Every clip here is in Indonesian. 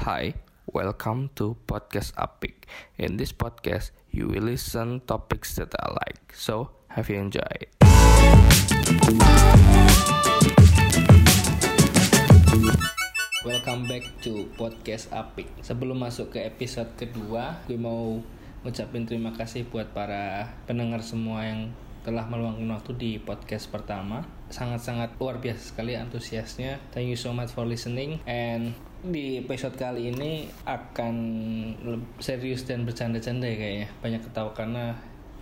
Hi, welcome to Podcast Apik. In this podcast, you will listen topics that I like. So, have you enjoyed? Welcome back to Podcast Apik. Sebelum masuk ke episode kedua, gue mau ngucapin terima kasih buat para pendengar semua yang telah meluangkan waktu di podcast pertama. Sangat-sangat luar biasa sekali antusiasnya. Thank you so much for listening and di episode kali ini akan serius dan bercanda-canda ya kayaknya. Banyak ketawa karena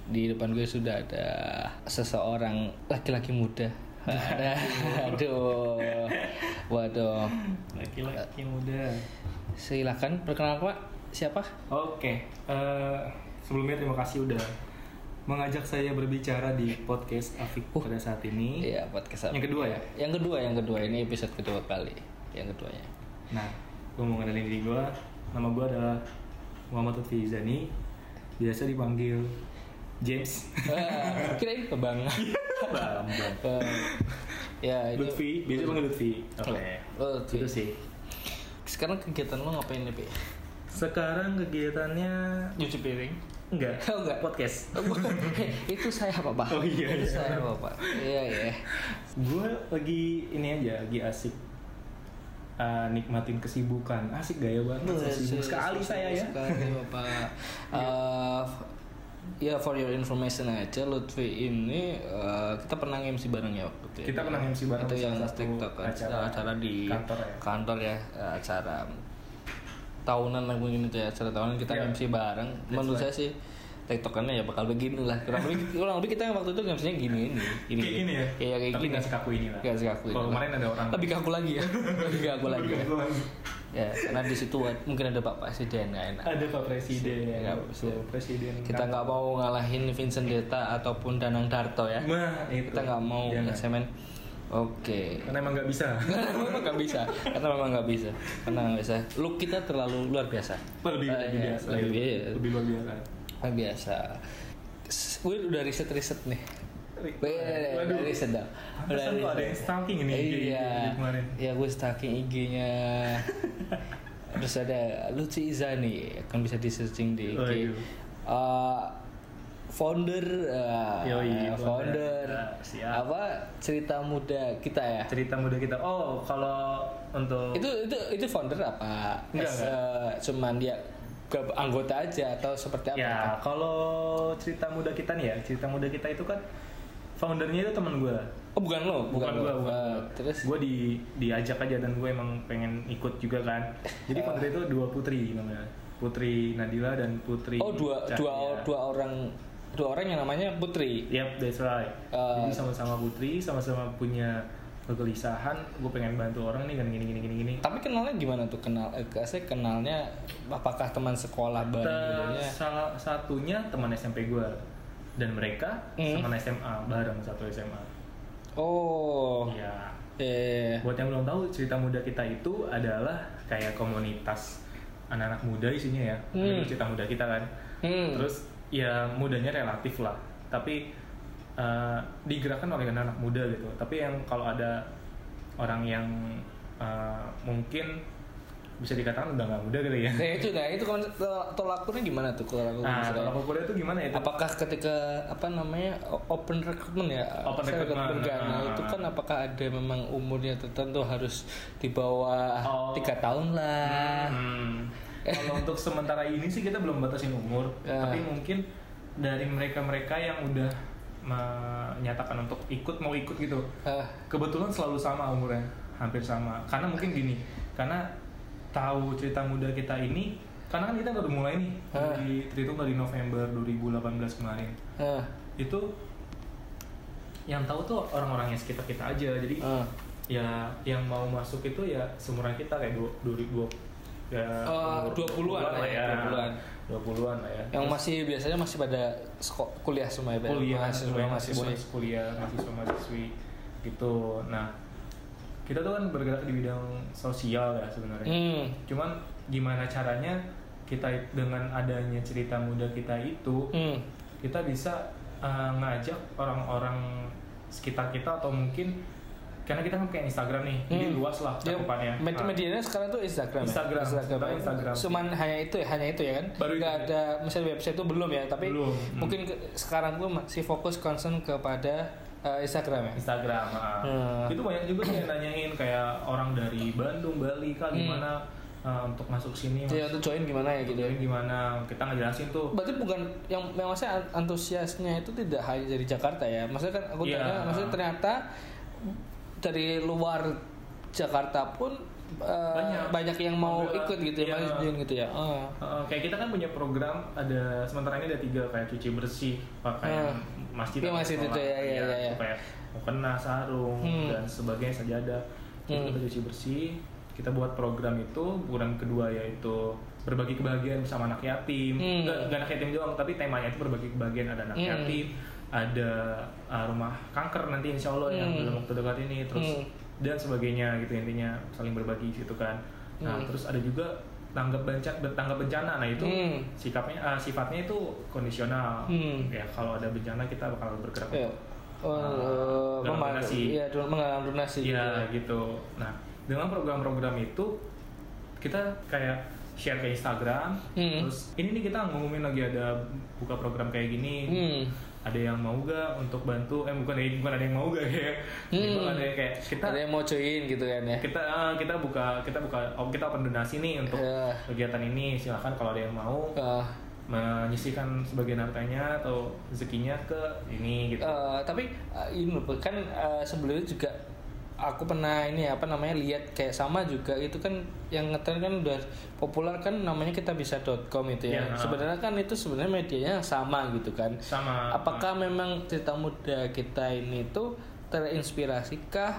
di depan gue sudah ada seseorang laki-laki muda. Aduh, waduh. laki-laki muda. Silakan perkenalkan Pak. Siapa? Oke, eh, sebelumnya terima kasih udah mengajak saya berbicara di podcast Afik pada saat ini. Iya, podcast apa? Yang kedua ya? Yang kedua, yang kedua ini episode kedua kali. Yang keduanya. Nah, gue mau ngenalin diri gue. Nama gue adalah Muhammad Lutfi Izani. Biasa dipanggil James. Ah, kirain kebang. Bambang. Eh, ya ini. Lutfi, biasa panggil Lutfi. Oke. Oh, Lutfi. Itu sih. Sekarang kegiatan lo ngapain nih, Pi? Sekarang kegiatannya Nyuci piring. enggak, Oh, enggak. podcast. itu saya apa, Pak? Oh, iya, Itu iya. saya apa, Pak? Iya, iya. gue lagi ini aja, lagi asik uh, nikmatin kesibukan. Asik gaya banget, sibuk sekali saya ya. Sekali, Bapak. Eh, ya for your information aja Lutfi ini eh, kita pernah MC bareng ya waktu itu. ya? Kita pernah MC bareng Itu yang TikTok acara acara, di kantor ya. kantor ya, acara tahunan mungkin itu ya, acara tahunan kita Yeah. MC bareng. That's Menurut right. saya sih TikTokannya ya bakal begini lah. Kurang lebih kurang lebih kita yang waktu itu MC-nya gini ini. Gini, Kayak gini ya? Iya kayak Tapi gini. nggak sekaku ini lah. Nggak sekaku ini Kalau kemarin ada orang. Lebih kaku lagi ya. Lebih kaku lagi ya. Ya, karena di situ mungkin ada Pak Presiden nggak enak. Ada Pak Presiden. Tuh, bisa. Presiden. Kita nggak mau ngalahin Vincent Deta ataupun Danang Darto ya. Nah, itu. Kita nggak mau Jangan. semen. Oke. Karena emang nggak bisa. Karena memang nggak bisa. Karena memang nggak bisa. Karena nggak bisa. Look kita terlalu luar biasa. Lebih, Eh, lebih iya, biasa. Lebih, ya. iya. Lebih luar biasa. Luar biasa. S- Gue udah riset-riset nih. Gue udah riset dah. Pantesan kok ada yang stalking ini IG Iya. kemarin. Ya gue stalking IG-nya. Terus ada Lutfi Izani kan bisa di searching di IG. Iya. Eh, founder, eh, Yoi, founder, founder. Apa cerita muda kita ya. Cerita muda kita. Oh, kalau untuk Itu itu itu founder apa? Enggak, As, eh, cuman dia ke anggota aja atau seperti apa? Ya, kalau cerita muda kita nih ya, cerita muda kita itu kan foundernya itu teman gue. Oh bukan lo, bukan, Bukan gue, bukan Eh, gua. terus gue di diajak aja dan gue emang pengen ikut juga kan. Jadi founder itu dua putri namanya. Putri Nadila dan Putri oh dua Cahya. dua dua orang dua orang yang namanya Putri. Yap, that's right. Eh, Jadi sama-sama putri, sama-sama punya kegelisahan. Gue pengen bantu orang nih kan gini gini gini gini. Tapi kenalnya gimana tuh kenal? Eh, saya kenalnya apakah teman sekolah bareng salah satunya teman SMP gue dan mereka Hmm. teman SMA bareng satu SMA. Oh, Iya. eh, Buat yang belum tahu cerita muda kita itu adalah kayak komunitas anak-anak muda isinya ya. Hmm. Cerita muda kita kan. hmm. Terus ya mudanya relatif lah. Tapi eh, digerakkan oleh anak-anak muda gitu. Tapi yang kalau ada orang yang eh, mungkin bisa dikatakan udah nggak muda kali ya. Nah itu, nah itu tol- tolak ukurnya gimana tuh kalau aku Nah, kalau kuliah itu gimana ya? Apakah ketika apa namanya open recruitment ya? Open Saya recruitment, kan, nah, nah. itu kan apakah ada memang umurnya tertentu harus di bawah Oh. tiga tahun lah? Hmm. Kalau untuk sementara ini sih kita belum batasin umur, Ya. tapi mungkin dari mereka-mereka yang udah menyatakan untuk ikut mau ikut gitu, kebetulan selalu sama umurnya, hampir sama. Karena mungkin gini, karena tahu cerita muda kita ini, karena kan kita baru mulai nih, Ah. dari terhitung dari November 2018 kemarin. Itu yang tahu tuh orang-orang yang sekitar kita aja, jadi ya yang mau masuk itu ya seumuran kita kayak dua dua ribu ya Eh, umur 20-an lah ya, 20-an. 20-an lah ya Yang masih biasanya masih pada kuliah semua ya, kuliah mahasiswa mahasiswa mahasiswa. mahasiswa kuliah mahasiswa mahasiswi gitu nah kita tuh kan bergerak di bidang sosial ya sebenarnya Hmm. cuman gimana caranya kita dengan adanya cerita muda kita itu Hmm. kita bisa uh, ngajak orang-orang sekitar kita atau mungkin karena kita kan kayak Instagram nih jadi Hmm. luas lah Ya, cakupannya med- Nah, medianya sekarang tuh Instagram, Instagram, ya? Instagram. sekarang Instagram. Cuman hanya itu ya, hanya itu ya kan. Baru itu. Nggak ada misalnya website itu belum ya, tapi Belum. Hmm. mungkin ke- sekarang gue masih fokus concern kepada eh, Instagram ya. Instagram. Hmm. itu banyak juga sih yang nanyain kayak orang dari Bandung Bali kak Hmm. gimana uh, untuk masuk sini Jadi untuk join gimana ya gitu ya. Jadi gimana kita ngejelasin tuh Berarti bukan yang yang maksudnya antusiasnya itu tidak hanya dari Jakarta ya. Maksudnya kan aku Iya. tanya, maksudnya ternyata dari luar Jakarta pun eh, Banyak. banyak yang mau ikut gitu ya, mau join gitu ya. Oh. Uh, kayak kita kan punya program ada sementara ini ada tiga kayak cuci bersih pakaian Hmm. masjid atau masjid itu, ya, ya, ya, ya. itu kayak mukena sarung Hmm. dan sebagainya sajadah itu Hmm. kita cuci bersih kita buat program itu program kedua yaitu berbagi kebahagiaan bersama anak yatim Hmm. nggak, nggak anak yatim doang tapi temanya itu berbagi kebahagiaan ada anak Hmm. yatim ada uh, rumah kanker nanti insya Allah yang Hmm. dalam waktu dekat ini terus Hmm. dan sebagainya gitu intinya saling berbagi gitu kan nah Hmm. terus ada juga tanggap bencana tanggap bencana nah itu Hmm. sikapnya ah, sifatnya itu kondisional Hmm. ya kalau ada bencana kita bakal bergerak Iya. Oh, memang- donasi. Iya, don- menggalang donasi. gitu Iya gitu nah dengan program-program itu kita kayak share ke Instagram Hmm. terus ini nih kita ngumumin lagi ada buka program kayak gini Hmm. Ada yang mau gak untuk bantu eh bukan bukan ada yang mau gak kayak Hmm. ada yang kayak kita Ada yang mau join gitu kan ya. kita ah, kita buka kita buka oh, kita open donasi nih untuk Iya. kegiatan ini silahkan kalau ada yang mau Eh, menyisihkan sebagian hartanya atau rezekinya ke ini gitu Eh, tapi eh, ini kan eh, sebelumnya juga aku pernah ini apa namanya lihat kayak sama juga itu kan yang ngetren kan udah populer kan namanya kita bisa.com itu ya. Iya. Sebenarnya kan itu sebenarnya medianya sama gitu kan. sama Apakah memang cerita muda kita ini tuh terinspirasikah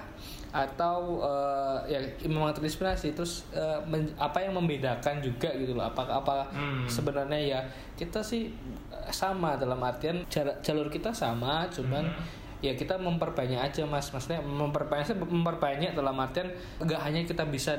atau eh, ya memang terinspirasi terus eh, men- apa yang membedakan juga gitu loh apakah apa Hmm. sebenarnya ya kita sih sama dalam artian jalur kita sama cuman Hmm. Ya kita memperbanyak aja mas maksudnya memperbanyak memperbanyak dalam artian nggak hanya kita bisa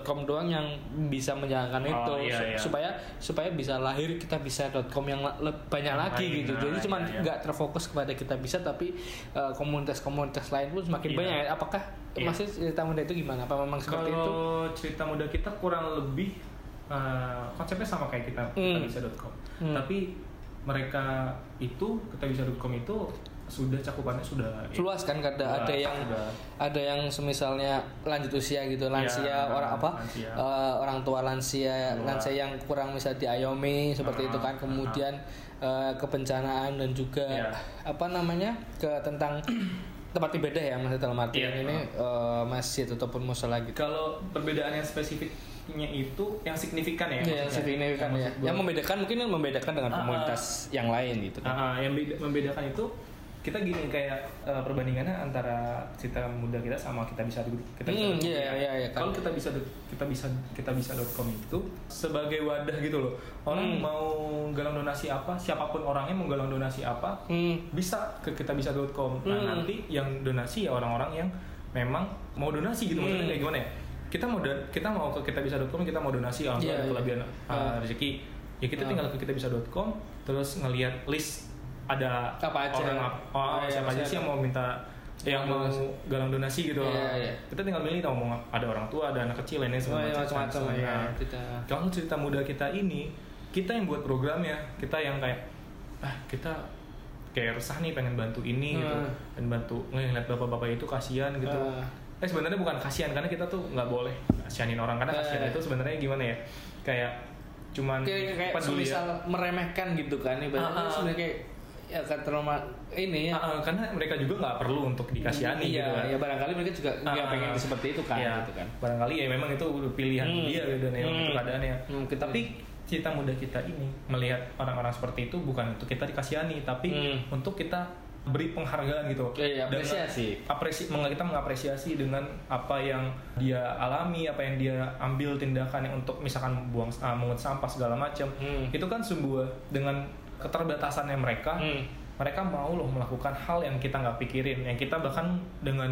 .com doang yang bisa menjalankan Oh, itu iya, iya. supaya supaya bisa lahir kita bisa .com yang banyak Yang lagi lain, gitu nah, jadi cuman iya, iya. nggak terfokus kepada kita bisa tapi uh, komunitas-komunitas lain pun semakin Iya. banyak apakah Iya. masih cerita muda itu gimana apa memang seperti itu kalau cerita muda kita kurang lebih eh, konsepnya sama kayak kita Hmm. kitabisa.com Hmm. tapi mereka itu kitabisa.com itu sudah cakupannya sudah luas kan ada Luas, ada yang sudah. ada yang semisalnya lanjut usia gitu lansia Ya, orang apa lansia. eh, orang tua lansia lansia yang kurang bisa diayomi seperti Ah, itu kan ah, kemudian eh, kebencanaan dan juga Ya. apa namanya ke tentang tempat ibadah ya maksudnya dalam artian Iya, ini eh, masjid ataupun musola gitu kalau perbedaan yang spesifiknya itu yang signifikan ya Iya, yang signifikan ya. maksud gua. Yang membedakan mungkin yang membedakan dengan Ah, ah. komunitas yang lain gitu kan. Ah, ah, yang beda- membedakan itu kita gini kayak eh, perbandingannya antara cerita muda kita sama kita bisa kita Hmm, bisa iya, iya, iya, kan. kalau kita bisa kita bisa kita bisa.com itu sebagai wadah gitu loh Hmm. orang mau galang donasi apa siapa pun orangnya mau galang donasi apa Hmm. bisa ke kita bisa.com nah Hmm. nanti yang donasi ya orang-orang yang memang mau donasi gitu maksudnya Hmm. kayak gimana ya kita mau kita mau ke kita bisa.com kita mau donasi Iya, alhamdulillah ada iya. kelebihan uh, Ah. rezeki ya kita Ah. tinggal ke kita bisa.com terus ngelihat list ada Apa aja. orang ap- oh, iya, siapa aja sih yang mau minta yang mau donasi. galang donasi gitu Iya, iya. kita tinggal milih tau mau ada orang tua ada anak kecil ini Oh, iya, macam macam-macam Nah, ya. Kita kalau cerita muda kita ini kita yang buat programnya kita yang kayak ah kita kayak resah nih pengen bantu ini gitu Hmm. dan bantu ngeliat bapak-bapak itu kasihan gitu Ah. eh sebenarnya bukan kasihan karena kita tuh nggak boleh kasihanin orang karena kasihan Eh. itu sebenarnya gimana ya kayak cuman kayak kayak peduli ya. semisal meremehkan gitu kan ibaratnya Ah, ah. sebenarnya kayak ya terlalu ini ya. Ah, ah, karena mereka juga nggak perlu untuk dikasihani iya, gitu kan. ya barangkali mereka juga nggak Ah, pengen seperti itu kan iya. gitu kan. barangkali ya memang itu pilihan Hmm. dia gitu dan emang Hmm. itu keadaannya Hmm, kita- tapi cerita muda kita ini melihat orang-orang seperti itu bukan untuk kita dikasihani tapi Hmm. untuk kita beri penghargaan gitu Iya, Dan apresiasi. apresi meng- kita mengapresiasi dengan apa yang dia alami apa yang dia ambil tindakan yang untuk misalkan buang uh, mengut sampah segala macam Hmm. itu kan sebuah dengan keterbatasannya mereka Hmm. mereka mau loh melakukan hal yang kita nggak pikirin yang kita bahkan dengan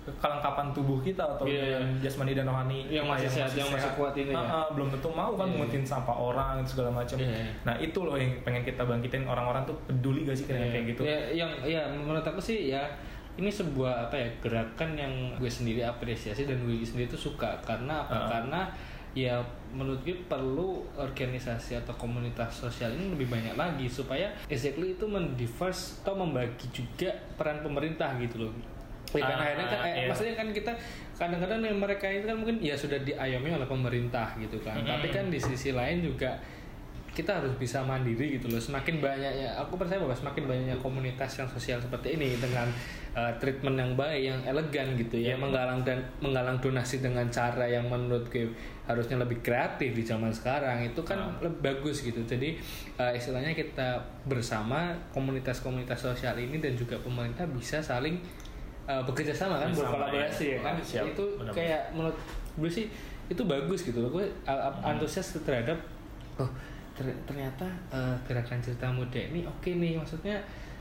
kelengkapan tubuh kita atau Iya, dengan jasmani dan rohani Yang masih sehat, yang masih kuat ini ya. Ah, ah, belum tentu mau kan Iya, mengutin sampah orang segala macam Iya, iya. nah itu loh yang pengen kita bangkitin orang-orang tuh peduli gak sih dengan Iya. kayak gitu Ya, yang ya menurut aku sih ya ini sebuah apa ya gerakan yang gue sendiri apresiasi dan gue sendiri tuh suka karena apa Uh-uh. karena ya menurut gue perlu organisasi atau komunitas sosial ini lebih banyak lagi supaya exactly itu mendiverse atau membagi juga peran pemerintah gitu loh Ya kan Ah, akhirnya kan eh, iya. maksudnya kan kita kadang-kadang yang mereka itu kan mungkin ya sudah diayomi oleh pemerintah gitu kan. Mm-mm. Tapi kan di sisi lain juga kita harus bisa mandiri gitu loh. Semakin banyaknya aku percaya bahwa semakin banyaknya komunitas yang sosial seperti ini dengan uh, treatment yang baik, yang elegan gitu ya, Iya. menggalang dan menggalang donasi dengan cara yang menurut gue harusnya lebih kreatif di zaman sekarang itu kan Ah. lebih bagus gitu. Jadi uh, istilahnya kita bersama komunitas-komunitas sosial ini dan juga pemerintah bisa saling uh, bekerja sama kan Bersama, berkolaborasi ya. ya kan Siap, itu benar-benar. kayak menurut gue sih itu bagus gitu loh gue uh, uh, antusias terhadap oh ter- ternyata uh, gerakan cerita muda ini oke nih maksudnya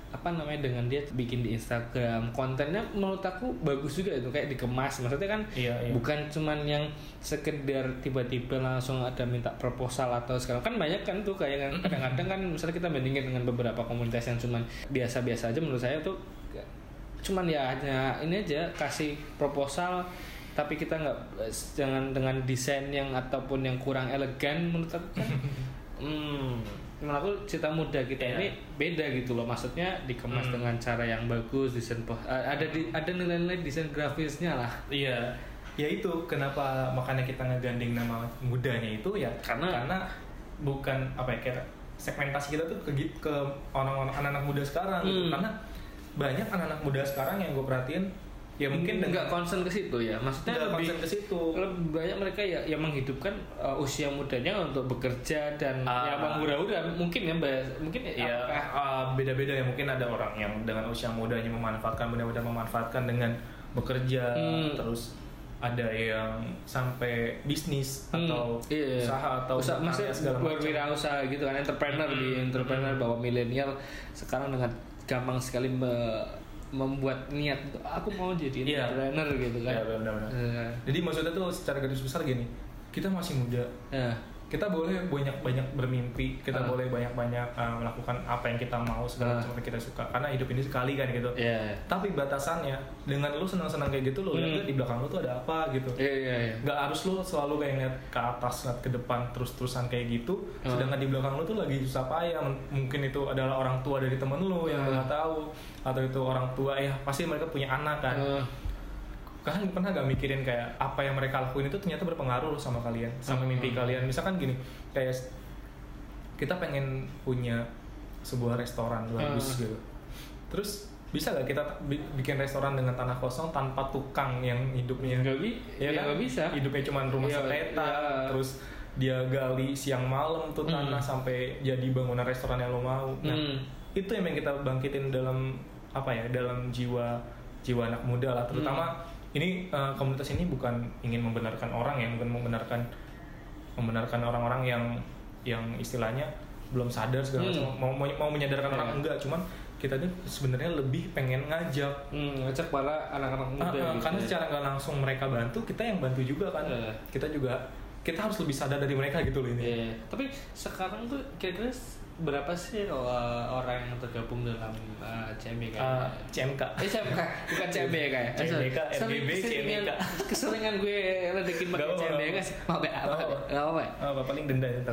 apa namanya dengan dia bikin di Instagram. Kontennya menurut aku bagus juga itu kayak dikemas. Maksudnya kan Iya, iya. bukan cuman yang sekedar tiba-tiba langsung ada minta proposal atau sekarang kan banyak kan tuh kayak kadang-kadang kan misalnya kita bandingin dengan beberapa komunitas yang cuman biasa-biasa aja menurut saya tuh cuman ya hanya ini aja kasih proposal tapi kita nggak jangan dengan desain yang ataupun yang kurang elegan menurut aku kan hmm menurut aku cerita muda kita Iya. ini beda gitu loh maksudnya dikemas Hmm. dengan cara yang bagus desain po- eh, ada di, ada nilai-nilai desain grafisnya lah Iya, ya itu kenapa makanya kita ngegandeng nama mudanya itu ya Karena- karena bukan apa ya kayak segmentasi kita tuh ke ke orang-orang anak-anak muda sekarang gitu. Hmm. karena banyak anak-anak muda sekarang yang gue perhatiin ya mungkin nggak dengan concern ke situ ya. Maksudnya nggak lebih ke situ. lebih banyak mereka ya yang menghidupkan uh, usia mudanya untuk bekerja dan Ah. ya menghura-hura mungkin ya Mbak. Mungkin ya ya? Apakah uh, beda-beda ya. Mungkin ada orang yang dengan usia mudanya memanfaatkan benar-benar memanfaatkan dengan bekerja. Hmm. terus ada yang sampai bisnis Hmm, atau iya. usaha atau Usaha, macam. berwirausaha gitu kan entrepreneur di Hmm. entrepreneur bahwa milenial sekarang dengan gampang sekali me- membuat niat aku mau jadi Iya. entrepreneur gitu kan Iya, benar-benar. Eh, Jadi maksudnya tuh secara garis besar gini, kita masih muda, ya. Kita boleh banyak-banyak bermimpi, kita Ah. boleh banyak-banyak uh, melakukan apa yang kita mau segala Ah. macam yang kita suka, karena hidup ini sekali kan gitu. Iya. Tapi batasannya, dengan lu senang-senang kayak gitu, lu lihat Hmm. di belakang lu tuh ada apa gitu. Iya, iya, iya. Nggak harus lu selalu kayak ngeliat ke atas, ngeliat ke depan, terus-terusan kayak gitu. Ah. Sedangkan di belakang lu tuh lagi susah payah. Mungkin itu adalah orang tua dari temen lu yang nggak tahu, atau itu orang tua ya pasti mereka punya anak kan Eh, kalian pernah gak mikirin kayak apa yang mereka lakuin itu ternyata berpengaruh sama kalian sama Hmm. mimpi kalian misalkan gini kayak kita pengen punya sebuah restoran bagus Hmm. gitu terus bisa gak kita bi- bikin restoran dengan tanah kosong tanpa tukang yang hidupnya nggak bi ya ya kan? bisa hidupnya cuma rumah Iya, sepetak iya. terus dia gali siang malam tuh Hmm. tanah sampai jadi bangunan restoran yang lo mau nah Hmm. itu yang kita bangkitin dalam apa ya dalam jiwa jiwa anak muda lah terutama ini eh, komunitas ini bukan ingin membenarkan orang ya bukan membenarkan membenarkan orang-orang yang yang istilahnya belum sadar segala Hmm. macam mau, mau mau menyadarkan Iya. orang enggak cuman kita tuh sebenarnya lebih pengen ngajak Hmm, ngajak para anak-anak muda ah, gitu karena ya. secara nggak langsung mereka bantu kita yang bantu juga kan Iya. kita juga kita harus lebih sadar dari mereka gitu loh ini Iya, tapi sekarang tuh kira-kira berapa sih uh, orang yang tergabung dalam uh, CMYK? Ah, CMK Eh CMK, bukan CMYK ya? Eh. CMYK, Sering- RGB, keseringan- gue ledekin pakai gak sih. Maaf ya, maaf ya. apa-apa. Apa paling denda ya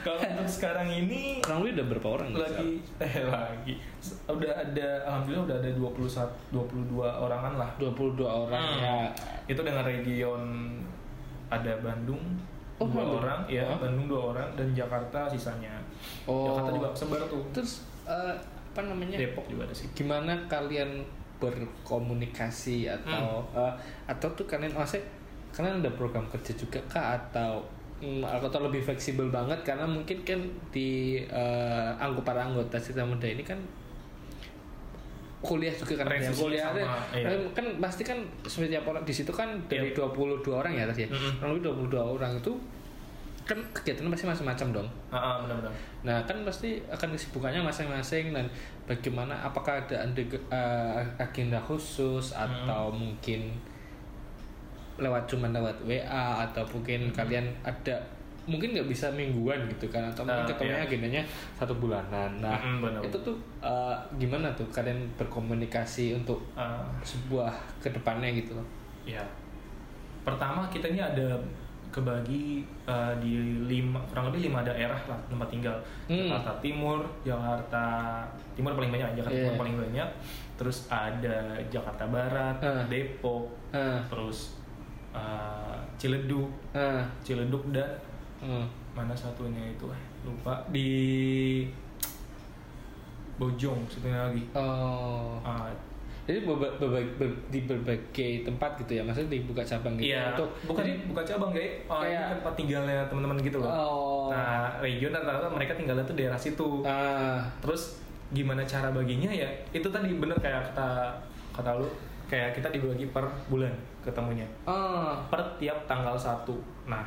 kalau untuk sekarang ini Kurang lebih udah berapa orang? lagi eh lagi udah ada alhamdulillah udah ada 21 22 orangan lah sekarang? 22 orang Hmm. ya. itu dengan region ada Bandung Oh, dua Bandung. orang ya Oh. Bandung dua orang dan Jakarta sisanya Oh. Jakarta juga sebar tuh Terus uh, apa namanya? Depok juga ada sih Gimana kalian berkomunikasi atau Hmm. uh, atau tuh kalian maksudnya kalian ada program kerja juga kah atau mm, atau lebih fleksibel banget karena mungkin kan di uh, anggo para anggota Cita Muda ini kan kuliah juga kan. Yang kuliah sama, iya. kan, kan pasti kan setiap orang di situ kan dari 22 orang ya tadi ya. Kurang lebih 22 orang itu kan kegiatannya pasti macam-macam dong. Ah ah, benar-benar. Nah kan pasti akan kesibukannya masing-masing dan bagaimana apakah ada eh, agenda khusus atau mungkin lewat cuman lewat WA atau mungkin kalian ada mungkin nggak bisa mingguan gitu kan atau mungkin Ah, ketemunya iya. agendanya satu bulanan nah Mm-mm, benar. itu tuh eh, gimana tuh kalian berkomunikasi untuk Uh, sebuah ke depannya gitu loh ya pertama kita ini ada kebagi uh, di lima kurang lebih lima daerah lah tempat tinggal Hmm. Jakarta Timur Jakarta Timur paling banyak Jakarta Iya. Timur paling banyak terus ada Jakarta Barat Ah. Depok ah terus uh, Ciledug ah Ciledug dan hmm. mana satunya itu eh, lupa di Bojong satunya lagi oh Ah, jadi berba- berba- ber- di berbagai tempat gitu ya maksudnya dibuka cabang gitu Iya, untuk bukan jadi- bukan cabang kayak oh, Kayak- tempat tinggalnya teman-teman gitu loh. oh Nah, region rata-rata mereka tinggalnya tuh daerah situ. ah Terus gimana cara baginya ya? Itu tadi bener kayak kata kata lu, kayak kita dibagi per bulan ketemunya. ah Per tiap tanggal 1. Nah,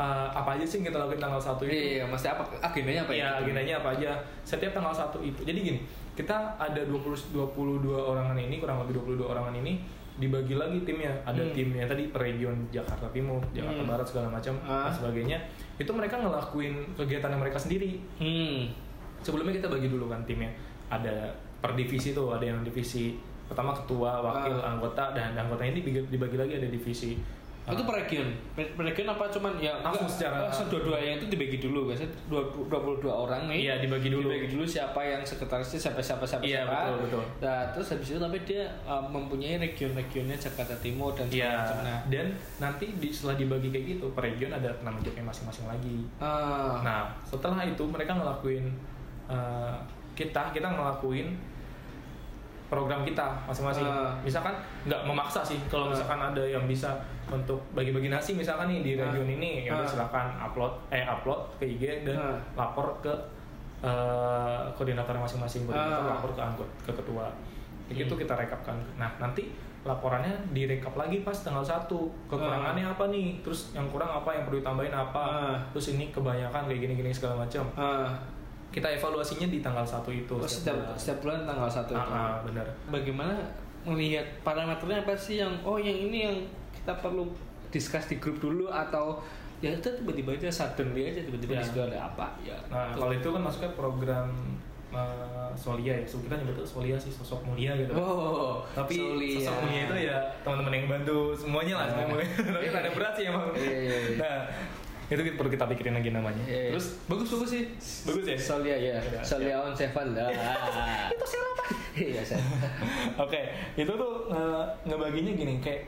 eh, apa aja sih yang kita lakuin tanggal 1 itu? iya mesti apa agendanya apa ya Iya, agendanya apa aja. Setiap tanggal 1 itu. Jadi gini, kita ada 20 22 orangan ini, kurang lebih 22 orangan ini dibagi lagi timnya. Ada Hmm. timnya tadi per region Jakarta Timur, Jakarta Hmm. Barat segala macam Ah. dan sebagainya. Itu mereka ngelakuin kegiatan mereka sendiri. hmm Sebelumnya kita bagi dulu kan timnya. Ada per divisi tuh, ada yang divisi pertama ketua, wakil, Ah. anggota dan anggotanya ini dibagi, dibagi lagi ada divisi itu ah, per region per per region apa? Cuman ya Langsung enggak, secara- langsung. dua-duanya itu dibagi dulu biasanya dua dua puluh dua orang nih. Iya, dibagi dulu. dibagi dulu siapa yang sekretarisnya siapa siapa siapa Iya, siapa. betul, betul. nah terus habis itu tapi dia uh, mempunyai region-regionnya Jakarta Timur dan Iya, nah dan nanti di, setelah dibagi kayak gitu, per region ada nama jobnya masing-masing lagi. ah, Nah, setelah itu mereka ngelakuin eh, kita kita ngelakuin program kita masing-masing. Ah. Misalkan nggak memaksa sih kalau Ah. misalkan ada yang bisa untuk bagi-bagi nasi misalkan nih di Ah. region ini ya Ah. silakan upload eh upload ke IG dan Ah. lapor ke eh, koordinator masing-masing koordinator Ah. lapor ke anggota ke ketua. Gitu Hmm. kita rekapkan. Nah, nanti laporannya direkap lagi pas tanggal 1 kekurangannya apa nih terus yang kurang apa yang perlu ditambahin apa Ah. terus ini kebanyakan kayak gini-gini segala macam ah. Kita evaluasinya di tanggal 1 itu Oh, setiap bulan. setiap bulan tanggal satu Ah, itu ah, benar bagaimana melihat parameternya apa sih yang oh yang ini yang kita perlu discuss di grup dulu atau ya itu tiba-tiba aja suddenly aja tiba-tiba Ya. ada apa ya nah kalau itu kan masuknya program eh, Solia ya so, kita nyebutnya Solia sih sosok mulia gitu oh tapi Solia. sosok mulia itu ya teman-teman yang bantu semuanya lah Ah. semuanya tapi ada berat sih emang Iya, iya, iya. nah itu perlu kita pikirin lagi namanya Iya. terus bagus bagus sih bagus ya Solia ya Solia on seven lah itu siapa iya saya Oke, itu tuh nge ngebaginya gini kayak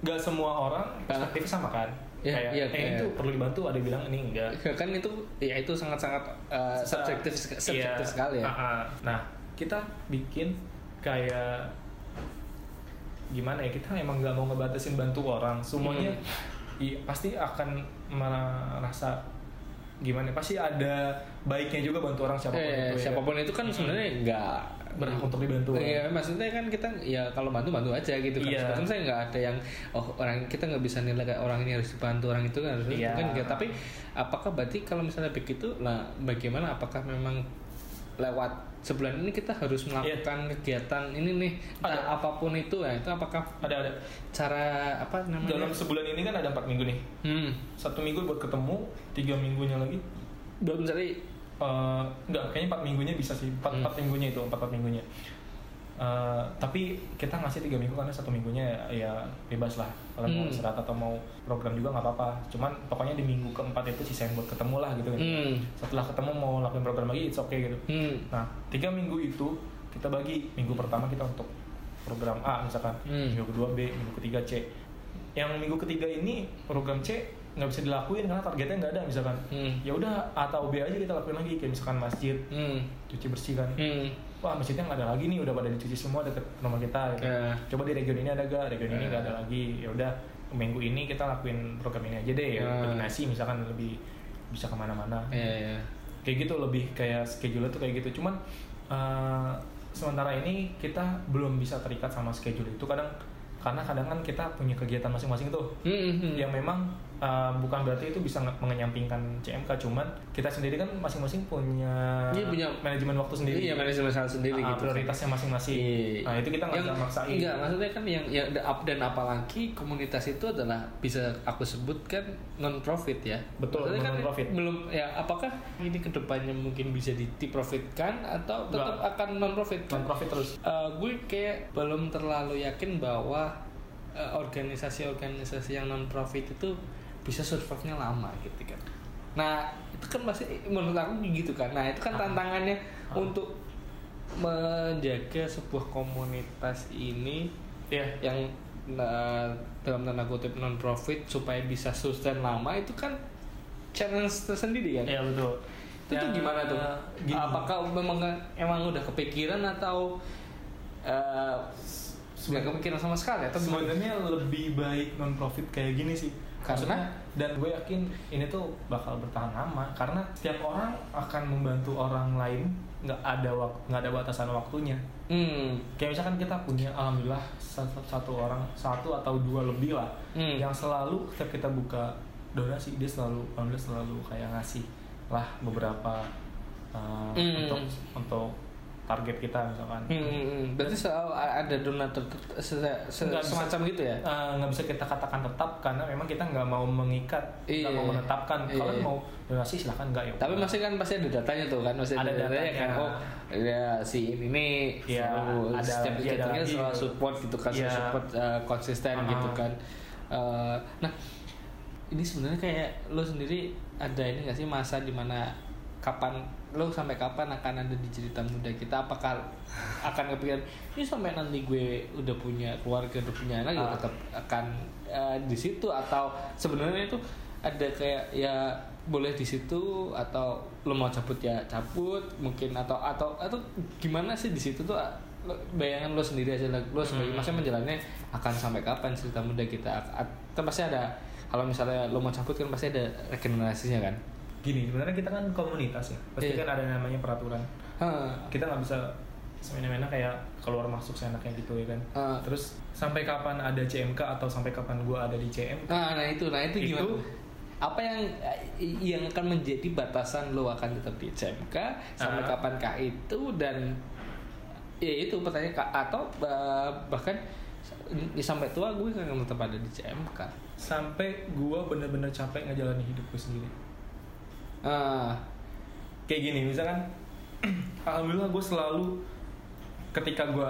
gak semua orang Ah. perspektifnya sama kan. Iya, kayak iya, eh kayak- itu perlu dibantu, ada bilang ini enggak. kan itu ya itu sangat-sangat uh, subjektif subjektif Iya. sekali ya Ah, ah. Nah, kita bikin kayak gimana ya kita emang nggak mau ngebatasin bantu orang semuanya Hmm. I- pasti akan merasa gimana pasti ada baiknya juga bantu orang siapa pun Eh, itu ya. siapa pun itu kan sebenarnya nggak berhak untuk dibantu kan? Iya, maksudnya kan kita ya kalau bantu bantu aja gitu kan. Iya. Sebenarnya saya nggak ada yang oh orang kita nggak bisa nilai kayak orang ini harus dibantu orang itu kan harus Iya. kan. Tapi apakah berarti kalau misalnya begitu, nah bagaimana? Apakah memang lewat sebulan ini kita harus melakukan kegiatan ini nih Iya. Ada. apa pun itu ya itu apakah ada ada cara apa namanya? dalam sebulan ini kan ada empat minggu nih hmm. satu minggu buat ketemu tiga minggunya lagi Belum mencari eh enggak kayaknya empat minggunya bisa sih empat Hmm. empat minggunya itu empat empat minggunya Eh, tapi kita ngasih tiga minggu karena satu minggunya ya, ya bebas lah kalau mau Hmm. istirahat atau mau program juga nggak apa-apa cuman pokoknya di minggu keempat itu sisain buat ketemu lah gitu kan Hmm. setelah ketemu mau lakuin program lagi it's okay gitu Hmm. nah tiga minggu itu kita bagi minggu pertama kita untuk program A misalkan Hmm. minggu kedua B minggu ketiga C yang minggu ketiga ini program C nggak bisa dilakuin karena targetnya nggak ada misalkan Hmm. ya udah A atau B aja kita lakuin lagi kayak misalkan masjid Hmm. cuci bersih kan Hmm. Wah masjidnya nggak ada lagi nih udah pada dicuci semua deket rumah kita gitu. Ya. coba di region ini ada gak region ini Ya. nggak ada lagi ya udah minggu ini kita lakuin program ini aja deh ya Ya. bagi nasi misalkan lebih bisa ke mana-mana Iya, iya. kayak gitu lebih kayak schedule tuh kayak gitu cuman eh, sementara ini kita belum bisa terikat sama schedule itu kadang karena kadang kan kita punya kegiatan masing-masing tuh hmm, hmm. yang memang uh, bukan berarti itu bisa nge- mengenyampingkan CMK cuman kita sendiri kan masing-masing punya, Iya, punya- manajemen waktu sendiri Iya manajemen salah sendiri Ah, gitu. prioritasnya masing-masing Iya. nah itu kita nggak bisa maksain Enggak, maksudnya kan yang yang up dan apalagi komunitas itu adalah bisa aku sebutkan non profit ya. Betul, Maksudnya kan non-profit. Belum ya apakah ini ke depannya mungkin bisa di profitkan atau tetap Enggak. akan non profit? non profit terus Eh, gue kayak belum terlalu yakin bahwa eh, organisasi-organisasi yang non profit itu bisa survive-nya lama gitu kan. Nah, itu kan pasti menurut aku gitu kan. Nah, itu kan tantangannya Ah. untuk menjaga sebuah komunitas ini ya yang eh, dalam tanda kutip non profit supaya bisa sustain lama itu kan challenge tersendiri kan. ya betul Itu tuh gimana tuh? gini. Apakah memang emang udah kepikiran atau eh nggak kepikiran sama sekali atau sebenarnya lebih baik non profit kayak gini sih Karena? Dan gue yakin ini tuh bakal bertahan lama karena setiap orang akan membantu orang lain nggak ada waktu nggak ada batasan waktunya Hmm. kayak misalkan kita punya alhamdulillah satu, satu orang satu atau dua lebih lah Hmm. yang selalu setiap kita buka donasi dia selalu alhamdulillah selalu kayak ngasih lah beberapa uh, Hmm. untuk untuk target kita misalkan Hmm, hmm, hmm. Berarti selalu ada donatur se- se- Nggak bisa. semacam gitu ya? Eh, nggak bisa kita katakan tetap karena memang kita nggak mau mengikat nggak Iya. mau menetapkan Iya. kalau mau donasi silahkan nggak ya Tapi masih kan pasti ada datanya tuh kan, masih ada, Ada datanya, kan. datanya. Oh, ya si ini Iya, selalu ada setiap lagi, ada kegiatannya lagi selalu support gitu kan, Iya. support uh, konsisten Ah. gitu kan. Uh, nah, ini sebenarnya kayak lo sendiri ada ini gak sih masa di mana kapan lo sampai kapan akan ada di cerita muda kita apakah akan kepikiran ini sampai nanti gue udah punya keluarga udah punya anak ya Ah. tetap akan uh, di situ atau sebenarnya itu ada kayak ya boleh di situ atau lo mau cabut ya cabut mungkin atau atau atau gimana sih di situ tuh ah, bayangan lo sendiri aja lah lo sebagai Hmm. maksudnya menjalannya akan sampai kapan cerita muda kita kan pasti ada kalau misalnya lo mau cabut kan pasti ada regenerasinya kan gini sebenarnya kita kan komunitas ya pasti Iya. kan ada namanya peraturan. Hah, kita nggak bisa semena-mena kayak keluar masuk seenaknya gitu ya kan. Ah. terus sampai kapan ada CMK atau sampai kapan gua ada di CMK nah, nah itu nah itu gimana? Itu- apa yang yang akan menjadi batasan lo akan tetap di CMK sampai Ah. kapankah itu dan ya itu pertanyaan atau bah- bahkan ya sampai tua gue akan tetap ada di CMK sampai gua bener-bener capek ngejalanin hidup gue sendiri ah kayak gini misalkan alhamdulillah gue selalu ketika gue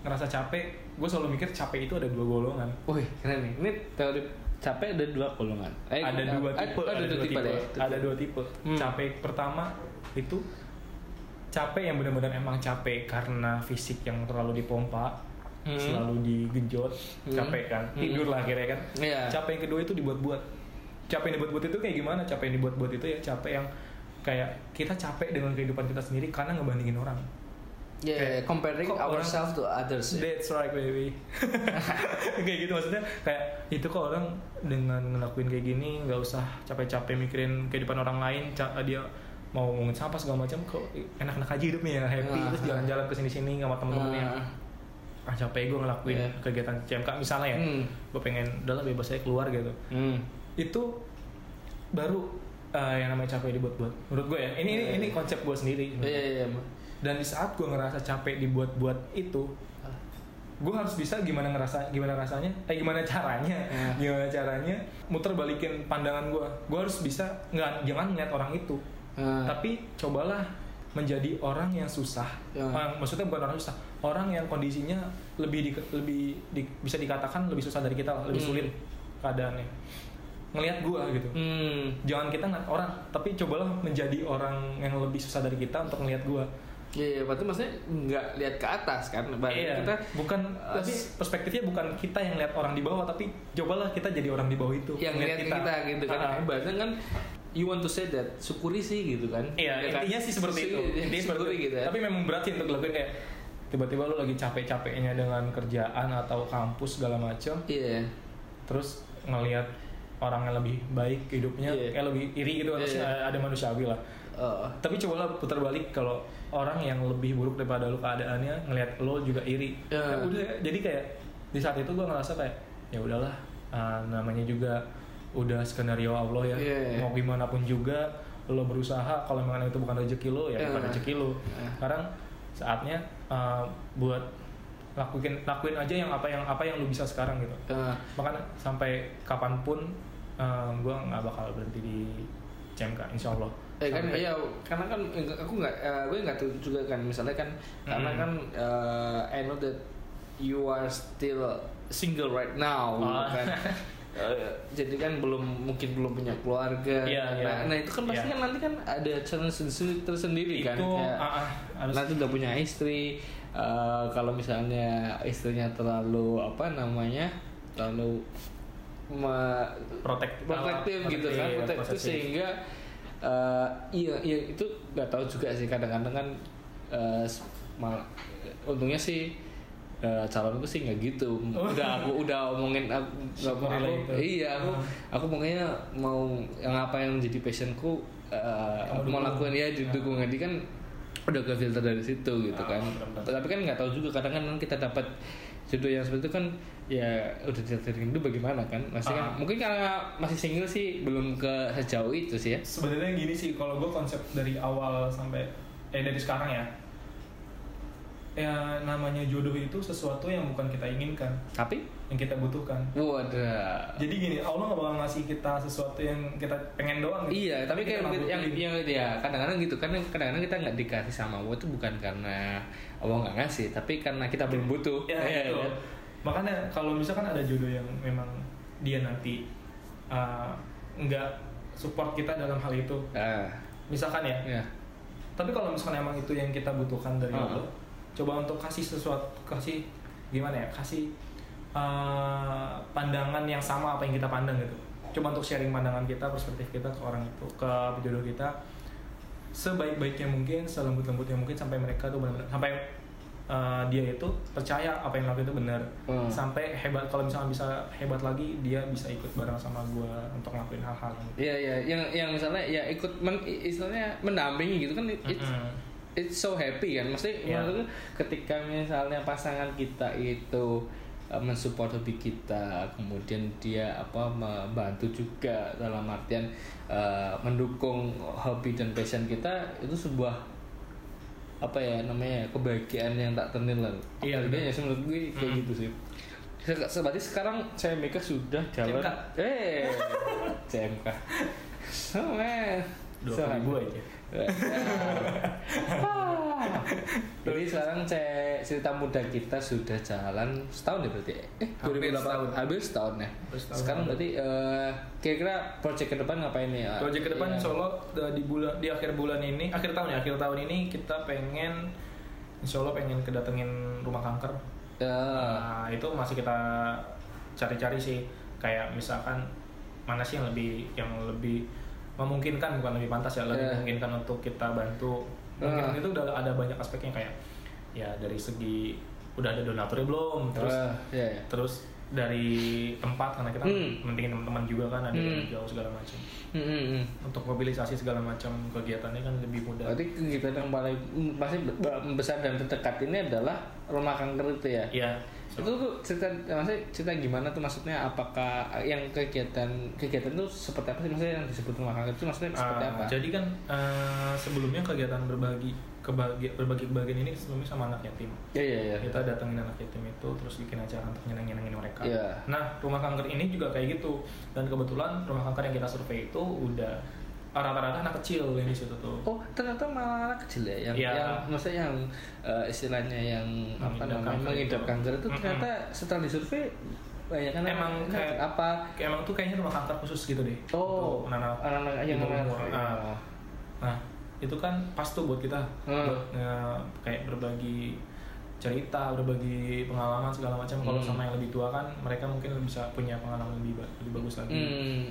ngerasa capek gue selalu mikir capek itu ada dua golongan Wih, keren nih. Ini teori capek ada dua golongan. Eh, ada eh, dua ada- tipe ada, dua tipe, deh. ada dua tipe Hmm. capek pertama itu capek yang benar-benar emang capek karena fisik yang terlalu dipompa Hmm. selalu digenjot Hmm. capek kan Hmm. tidur lah akhirnya kan Iya. capek yang kedua itu dibuat-buat capek yang dibuat-buat itu kayak gimana capek yang dibuat-buat itu ya capek yang kayak kita capek dengan kehidupan kita sendiri karena ngebandingin orang Yeah, Kayak, comparing kok orang- ourselves to others. ya. That's right baby Kayak gitu maksudnya Kayak itu kok orang dengan ngelakuin kayak gini nggak usah capek-capek mikirin kehidupan orang lain ca- Dia mau ngomongin sampah segala macam kok enak-enak aja hidupnya ya happy terus jalan-jalan ke sini-sini sama temen-temennya Ah. ah capek gue ngelakuin Iya. kegiatan CMK misalnya ya Hmm. gue pengen udah lah bebas saya keluar gitu Hmm. Itu baru uh, yang namanya capek dibuat-buat menurut gue ya ini ini, Iya, ini iya. konsep gue sendiri Iya, iya, iya. dan di saat gue ngerasa capek dibuat-buat itu gue harus bisa gimana ngerasa gimana rasanya eh gimana caranya Ya. gimana caranya muter balikin pandangan gue gue harus bisa nggak jangan ngeliat orang itu Ah. tapi cobalah menjadi orang yang susah Ya. Ah, maksudnya bukan orang susah orang yang kondisinya lebih di, lebih di- bisa dikatakan lebih susah dari kita lah, lebih Hmm. sulit keadaannya ngelihat gue gitu Hmm. jangan kita ngeliat orang tapi cobalah menjadi orang yang lebih susah dari kita untuk ngelihat gue Iya, iya, berarti maksudnya nggak lihat ke atas kan? Berarti Iya, kita bukan uh, tapi perspektifnya bukan kita yang lihat orang di bawah tapi cobalah kita jadi orang di bawah itu yang ngeliat lihat kita. gitu kan. Ah. Bahasa kan you want to say that syukuri sih gitu kan. iya Ya kan? intinya sih seperti itu intinya seperti itu gitu ya. tapi memang berat sih untuk dilakuin kayak tiba-tiba lu lagi capek-capeknya dengan kerjaan atau kampus segala macam Iya. terus ngelihat orang yang lebih baik hidupnya Iya. kayak lebih iri gitu Iya, harusnya iya. ada manusiawi lah Oh. tapi cobalah putar balik kalau orang yang lebih buruk daripada lu keadaannya ngelihat lo juga iri Ya. Ya udah jadi kayak di saat itu gue ngerasa kayak ya udahlah uh, namanya juga udah skenario Allah ya iya. mau gimana pun juga lo berusaha kalau memang itu bukan rezeki lo ya bukan Iya. rezeki lo Iya. sekarang saatnya uh, buat lakuin lakuin aja yang apa yang apa yang lo bisa sekarang gitu Eh, bahkan sampai kapan pun uh, gue nggak bakal berhenti di CMK insya Allah Eh kan Sampai- ya karena kan enggak- aku nggak eh, gue nggak tahu juga kan misalnya kan karena Mm. kan eh, I know that you are still single right now Oh. kan Eh, jadi kan belum mungkin belum punya keluarga Iya, iya. nah, nah itu kan pasti Iya. kan nanti kan ada challenge tersendiri, tersendiri kan itu ah, ah, harus nanti udah punya istri eh, kalau misalnya istrinya terlalu apa namanya terlalu me- protek protektif gitu kan Iya, protektif sehingga eh, iya iya itu nggak tahu juga sih kadang-kadang kan mal- untungnya sih eh, calonku sih nggak gitu udah aku udah omongin aku aku, itu. iya aku Ah. aku pokoknya mau yang apa yang jadi passionku Kamu mau dukung. lakuin ya didukung jadi kan udah ke filter dari situ gitu Ah, kan. tapi kan nggak tahu juga kadang-kadang kita dapat jodoh yang seperti itu kan ya udah dilihat dulu bagaimana kan. Masih kan Ah. mungkin karena masih single sih belum ke sejauh itu sih ya. Sebenarnya gini sih kalau gue konsep dari awal sampai eh dari sekarang ya. Ya namanya jodoh itu sesuatu yang bukan kita inginkan. Tapi yang kita butuhkan wadah jadi gini Allah nggak bakal ngasih kita sesuatu yang kita pengen doang gitu. Iya, tapi kayak yang yang ya kadang-kadang gitu kan kadang-kadang kita nggak dikasih sama Allah itu bukan karena Allah nggak ngasih, tapi karena kita belum butuh. ya Iya, itu iya. makanya kalau misalkan ada jodoh yang memang dia nanti uh, nggak support kita dalam hal itu Ah, misalkan ya ya. tapi kalau misalkan emang itu yang kita butuhkan dari Ah. Allah coba untuk kasih sesuatu kasih gimana ya kasih uh, pandangan yang sama apa yang kita pandang gitu coba untuk sharing pandangan kita perspektif kita ke orang itu ke jodoh kita sebaik-baiknya mungkin selembut-lembutnya mungkin sampai mereka tuh benar-benar sampai uh, dia itu percaya apa yang lakukan itu benar Hmm. sampai hebat kalau misalnya bisa hebat lagi dia bisa ikut bareng sama gua untuk ngelakuin hal-hal gitu. Iya, iya, yang yang misalnya ya ikut men, istilahnya mendampingi gitu kan it- it's, Mm-mm. it's so happy kan. Maksudnya menurutku ketika misalnya pasangan kita itu mensupport hobi kita, kemudian dia apa membantu juga dalam artian uh, mendukung hobi dan passion kita itu sebuah apa ya namanya kebahagiaan yang tak ternilai. Iya, Kebahagiaan ya sih menurut gue kayak Mm. gitu sih. Se- se- Berarti sekarang saya Mika sudah jalan. CMK. Eh, CMK. Oh man. dua So, ribu aja. Jadi sekarang cerita muda kita sudah jalan setahun ya berarti. Eh, Hampir 2008. setahun. Hampir setahun ya. Hampir setahun. Sekarang berarti eh, kira-kira project ke depan ngapain nih? ya? Project ke depan insya Allah uh, di bulan di akhir bulan ini, akhir tahun ya, akhir tahun ini kita pengen insya Allah pengen kedatengin rumah kanker. Ya. Nah, itu masih kita cari-cari sih. Kayak misalkan mana sih yang lebih yang lebih memungkinkan bukan lebih pantas ya, lebih Ya. memungkinkan untuk kita bantu. Mungkin Ah. itu udah ada banyak aspeknya kayak ya dari segi udah ada donaturnya belum, terus Ah, ya, ya. terus dari tempat karena kita Hmm. mentingin teman-teman juga kan ada yang Hmm. jauh segala macam Hmm, hmm, untuk mobilisasi segala macam kegiatannya kan lebih mudah Berarti kegiatan yang paling mm, pasti be- besar dan terdekat ini adalah rumah kanker itu ya. Iya. Itu tuh cerita maksudnya cerita gimana tuh maksudnya apakah yang kegiatan kegiatan itu seperti apa sih maksudnya yang disebut rumah kanker itu maksudnya seperti Ah, apa? jadi kan eh, sebelumnya kegiatan berbagi kebagi berbagi kebahagiaan ini sebelumnya sama anak yatim Ya ya ya. kita datengin anak yatim itu terus bikin acara untuk nyeneng nyenengin mereka Iya. nah rumah kanker ini juga kayak gitu dan kebetulan rumah kanker yang kita survei itu udah rata-rata anak kecil yang di situ tuh Oh anak kecil ya yang, Iya. yang maksudnya yang eh, istilahnya yang apa namanya kanker mengidap itu. kanker itu ternyata setelah disurvei banyak kan Emang anak- kayak- apa emang tuh kayaknya rumah kanker khusus gitu deh oh anak-anak anak-anak yang di bawah anak umur. Nah, Nah, itu kan pas tuh buat kita Hmm. buat nge- kayak berbagi cerita, berbagi pengalaman segala macam. Kalau Hmm. sama yang lebih tua kan, mereka mungkin bisa punya pengalaman lebih lebih bagus lagi. Hmm.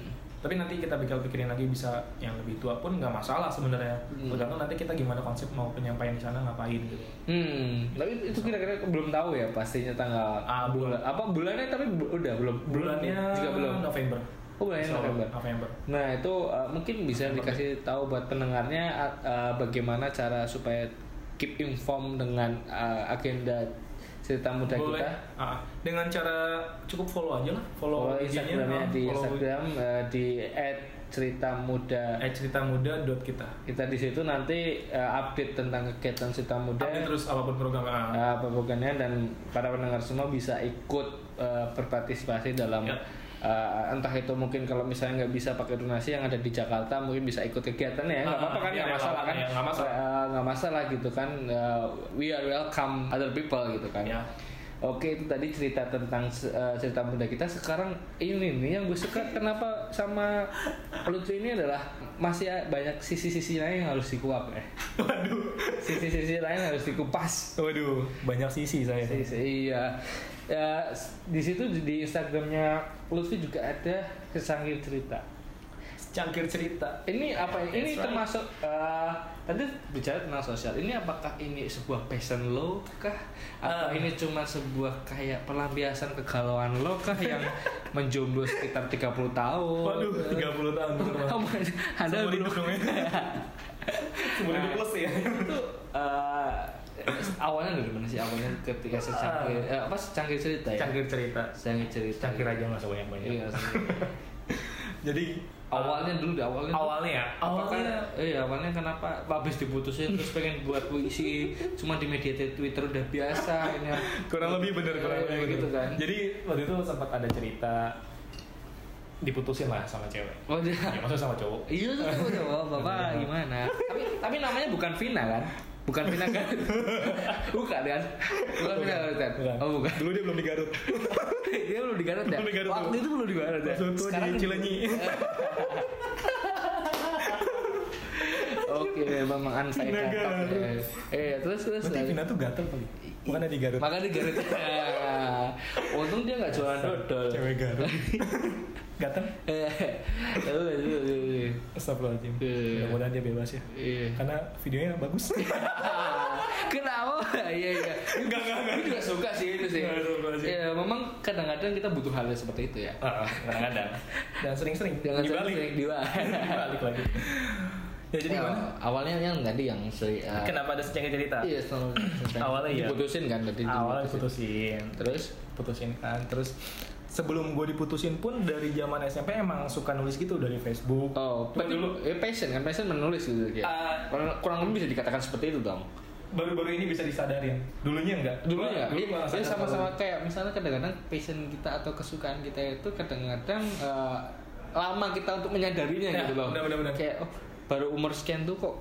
Tapi nanti kita pikir pikirin lagi bisa yang lebih tua pun nggak masalah sebenarnya. Hmm. Tergantung nanti kita gimana konsep mau penyampaian di sana ngapain gitu. Hmm, tapi itu kira-kira belum tahu ya pastinya tanggal Ah, bulan apa bulannya tapi bu- udah belum Bulannya juga belum. November. Oh, bulannya Insya Allah, November. November. Nah itu uh, mungkin bisa November. dikasih tahu buat pendengarnya uh, bagaimana cara supaya keep inform dengan uh, agenda cerita muda Boleh. kita. Ah, dengan cara cukup follow aja lah, follow, Follow Instagramnya ah, di follow Instagram eh, di @cerita muda. cerita muda dot kita. Kita di situ nanti eh, update tentang kegiatan cerita muda. Update terus apa pun program ah. uh, pembukaannya dan para pendengar semua bisa ikut uh, berpartisipasi dalam Ya. Uh, entah itu mungkin kalau misalnya nggak bisa pakai donasi yang ada di Jakarta mungkin bisa ikut kegiatannya ya nggak Ah, apa-apa kan iya, nggak iya, masalah kan iya, nggak masalah. Uh, nggak masalah gitu kan Uh, we are welcome other people gitu kan Ya. Oke itu tadi cerita tentang uh, cerita muda kita sekarang ini nih yang gue suka kenapa sama Lutfi ini adalah masih banyak sisi-sisi lain yang harus dikuap ya Waduh. sisi-sisi lain harus dikupas Waduh, banyak sisi saya. Si- si- Iya. Ya, di situ di- Instagramnya Lutfi juga ada secangkir cerita. Cangkir cerita. Ini apa? ya? Ini right. termasuk eh, tadi bicara tentang sosial. Ini apakah ini sebuah passion lo kah? Atau Ah. ini cuma sebuah kayak pelampiasan kegalauan lo kah yang menjomblo sekitar 30 tahun? Waduh, 30 tahun Anda Seumur belum dong ya. Plus ya. itu eh, awalnya dari mana sih awalnya ketika secangkir eh, apa secangkir cerita ya? Cangkir cerita. Secangkir cerita. Cangkir aja nggak sebanyak banyak. Iya. Jadi awalnya dulu deh awalnya. awalnya ya. Apakah, Awalnya iya awalnya kenapa habis diputusin terus pengen buat puisi cuma di media Twitter udah biasa ini kurang lebih bener kurang Eh, lebih gitu bener. kan. Jadi waktu itu sempat ada cerita diputusin lah sama cewek. oh dia Ya maksudnya sama cowok. iya tuh, oh, bapak gimana tapi tapi namanya bukan Vina kan bukan Vina kan bukan kan bukan Vina kan Bukan. oh bukan Dulu dia belum di Garut. dia belum di Garut ya Belum di Garut, waktu itu belum di Garut ya Waktu itu di Cilenyi. Oke, memang Vina cakep. Eh, eh, terus terus. Berarti Vina tuh gatel kali. Makanya di Garut. Makanya di Garut. Untung dia nggak jualan dodol. Cewek Garut. Eh, eh, eh, eh, Astagfirullahaladzim. Iya. Mudah-mudahan dia bebas ya. Iya. Karena videonya bagus. Kenapa? Iya iya. Enggak, enggak. Gue juga suka sih itu sih. Enggak, enggak, enggak sih. Ya, memang kadang-kadang kita butuh hal yang seperti itu ya. Ah, kadang-kadang. Dan sering-sering. Jangan dibalik. sering dibalik. Dibalik lagi. Ya jadi Ya, gimana? Awalnya yang tadi yang seri. eh, Kenapa ada secangkir cerita? Iya, selalu Awalnya iya. diputusin kan tadi. Awalnya diputusin. Terus putusin kan terus sebelum gue diputusin pun dari zaman SMP emang suka nulis gitu dari Facebook Oh, Kan dulu ya passion kan passion menulis gitu ya. Ah. kurang, kurang lebih bisa dikatakan seperti itu dong. baru-baru ini bisa disadarin dulunya enggak Dulu ya, dulu iya, gua iya, sadar sama-sama kayak misalnya kadang-kadang passion kita atau kesukaan kita itu kadang-kadang eh, lama kita untuk menyadarinya Ya, gitu loh. benar-benar. Kayak oh, baru umur sekian tuh kok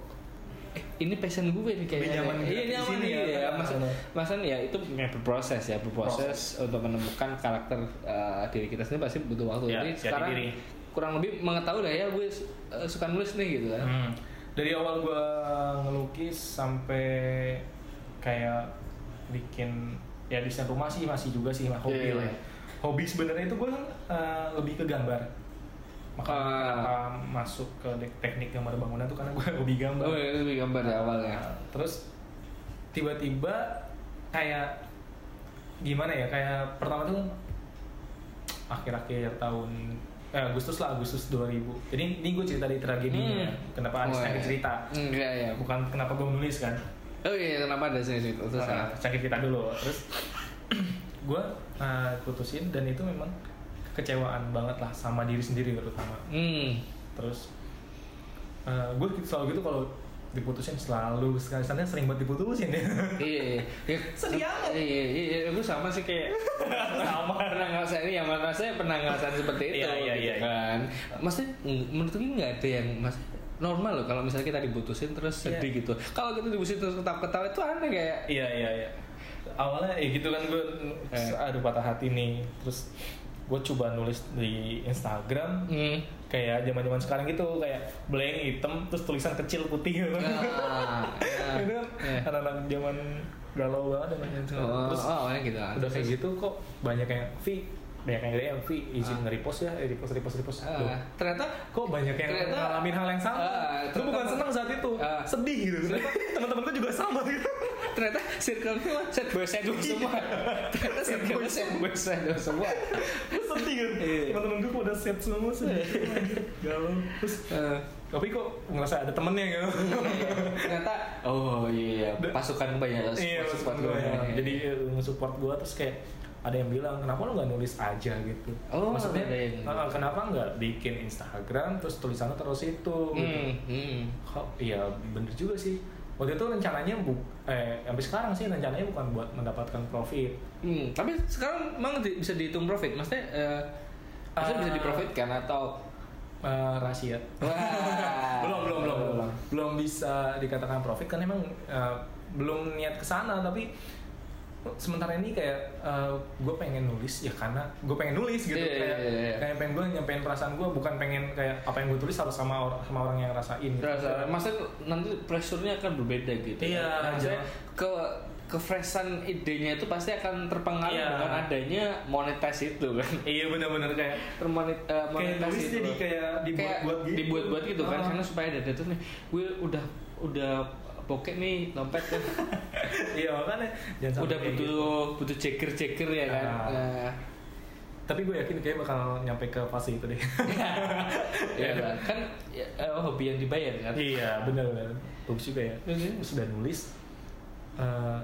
eh, ini passion gue nih kayaknya. nyaman Iya, nyaman nih ya. ya. Masa, Benar. masa ya itu ya berproses ya, berproses untuk menemukan karakter eh, diri kita sendiri pasti butuh waktu. Ya, Jadi sekarang diri. kurang lebih mengetahui lah ya gue eh, suka nulis nih gitu kan. Hmm. dari awal gue ngelukis sampai kayak bikin ya desain rumah sih masih juga sih hobi Iya, lah iya. ya. hobi sebenarnya itu gue eh, lebih ke gambar Ah. kenapa masuk ke teknik gambar bangunan tuh karena gue hobi gambar Oh, itu lebih gambar ya awalnya. Nah, terus tiba-tiba kayak gimana ya kayak pertama tuh akhir-akhir tahun eh, Agustus lah Agustus 2000 jadi ini gue cerita dari tragedinya Hmm. kenapa ada Oh, sakit iya. cerita Enggak ya. bukan kenapa gue menulis kan Oh iya, kenapa ada sini itu? Terus Nah, sakit cerita dulu terus gue uh, putusin dan itu memang kekecewaan banget lah sama diri sendiri terutama Hmm. terus gue selalu gitu kalau diputusin selalu sekali sana sering banget diputusin ya iya, iya. Sedih amat. Iya, iya, iya. Gue sama sih kayak sama pernah ngerasain ini ya, saya pernah ngerasain seperti itu, Iya, iya, gitu iya. kan. Maksudnya mm, menurut gue nggak ada yang mas normal loh kalau misalnya kita diputusin terus Iya. sedih gitu. Kalau kita diputusin terus ketawa-ketawa itu aneh kayak. Iya iya iya. Awalnya ya gitu kan gue Eh. aduh patah hati nih. Terus gue coba nulis di Instagram Hmm. kayak zaman zaman sekarang gitu kayak blank hitam terus tulisan kecil putih gitu. Itu kan Ya. anak-anak zaman galau banget sekarang. Oh, Terus oh, awalnya gitu udah kayak gitu kok banyak yang V banyak yang DM V izin Ah. nge-repost ya eh, repost repost repost. Ah, Loh, ternyata kok banyak yang Ternyata- ngalamin hal yang sama? Ah, gue bukan senang saat itu. Ah. sedih gitu. Kenapa teman-temanku juga sama gitu. Ternyata circle-nya set boy shadow semua. Ternyata circle-nya set boy shadow semua. Sedih kan Iya. teman-teman gue pada set semua sedih galau. Terus Eh, tapi kok ngerasa ada temennya gitu. Ternyata oh iya pasukan banyak iya support gue. ya. jadi eh, nge-support gue terus kayak ada yang bilang kenapa lu nggak nulis aja gitu? Oh, maksudnya ada yang- "Ah, kenapa nggak bikin Instagram terus tulisannya terus itu? Gitu. hmm, hmm. Kok, iya bener juga sih. Waktu itu rencananya bu eh sampai sekarang sih rencananya bukan buat mendapatkan profit. Hmm, tapi sekarang emang di- bisa dihitung profit? Maksudnya eh, maksudnya bisa Ah. diprofitkan atau Eh, rahasia. Belum belum belum belum. Belum bisa dikatakan profit kan emang eh, belum niat ke sana tapi sementara ini kayak gue pengen nulis ya karena gue pengen nulis gitu Iya, kayak iya, iya. kayak pengen gue nyampein perasaan gue bukan pengen kayak apa yang gue tulis harus sama or- sama orang yang rasain gitu. Rasa, maksudnya nanti pressure-nya akan berbeda gitu. Iya, iya. ke kefreshan idenya itu pasti akan terpengaruh Iya. dengan adanya monetize itu kan. iya benar-benar kayak Termonet, eh, kayak monetize nulis itu. jadi kayak dibuat-buat gitu dibuat-buat gitu kan Ah. karena supaya ada data nih gue udah udah bokeh nih dompet kan iya makanya jangan udah butuh gitu. butuh ceker-ceker ya kan Ah. Nah, tapi gue yakin kayak bakal nyampe ke fase itu deh ya kan kan ya, eh, hobi yang dibayar kan Iya benar benar. Bagus juga ya. Iya. Sudah nulis. eh,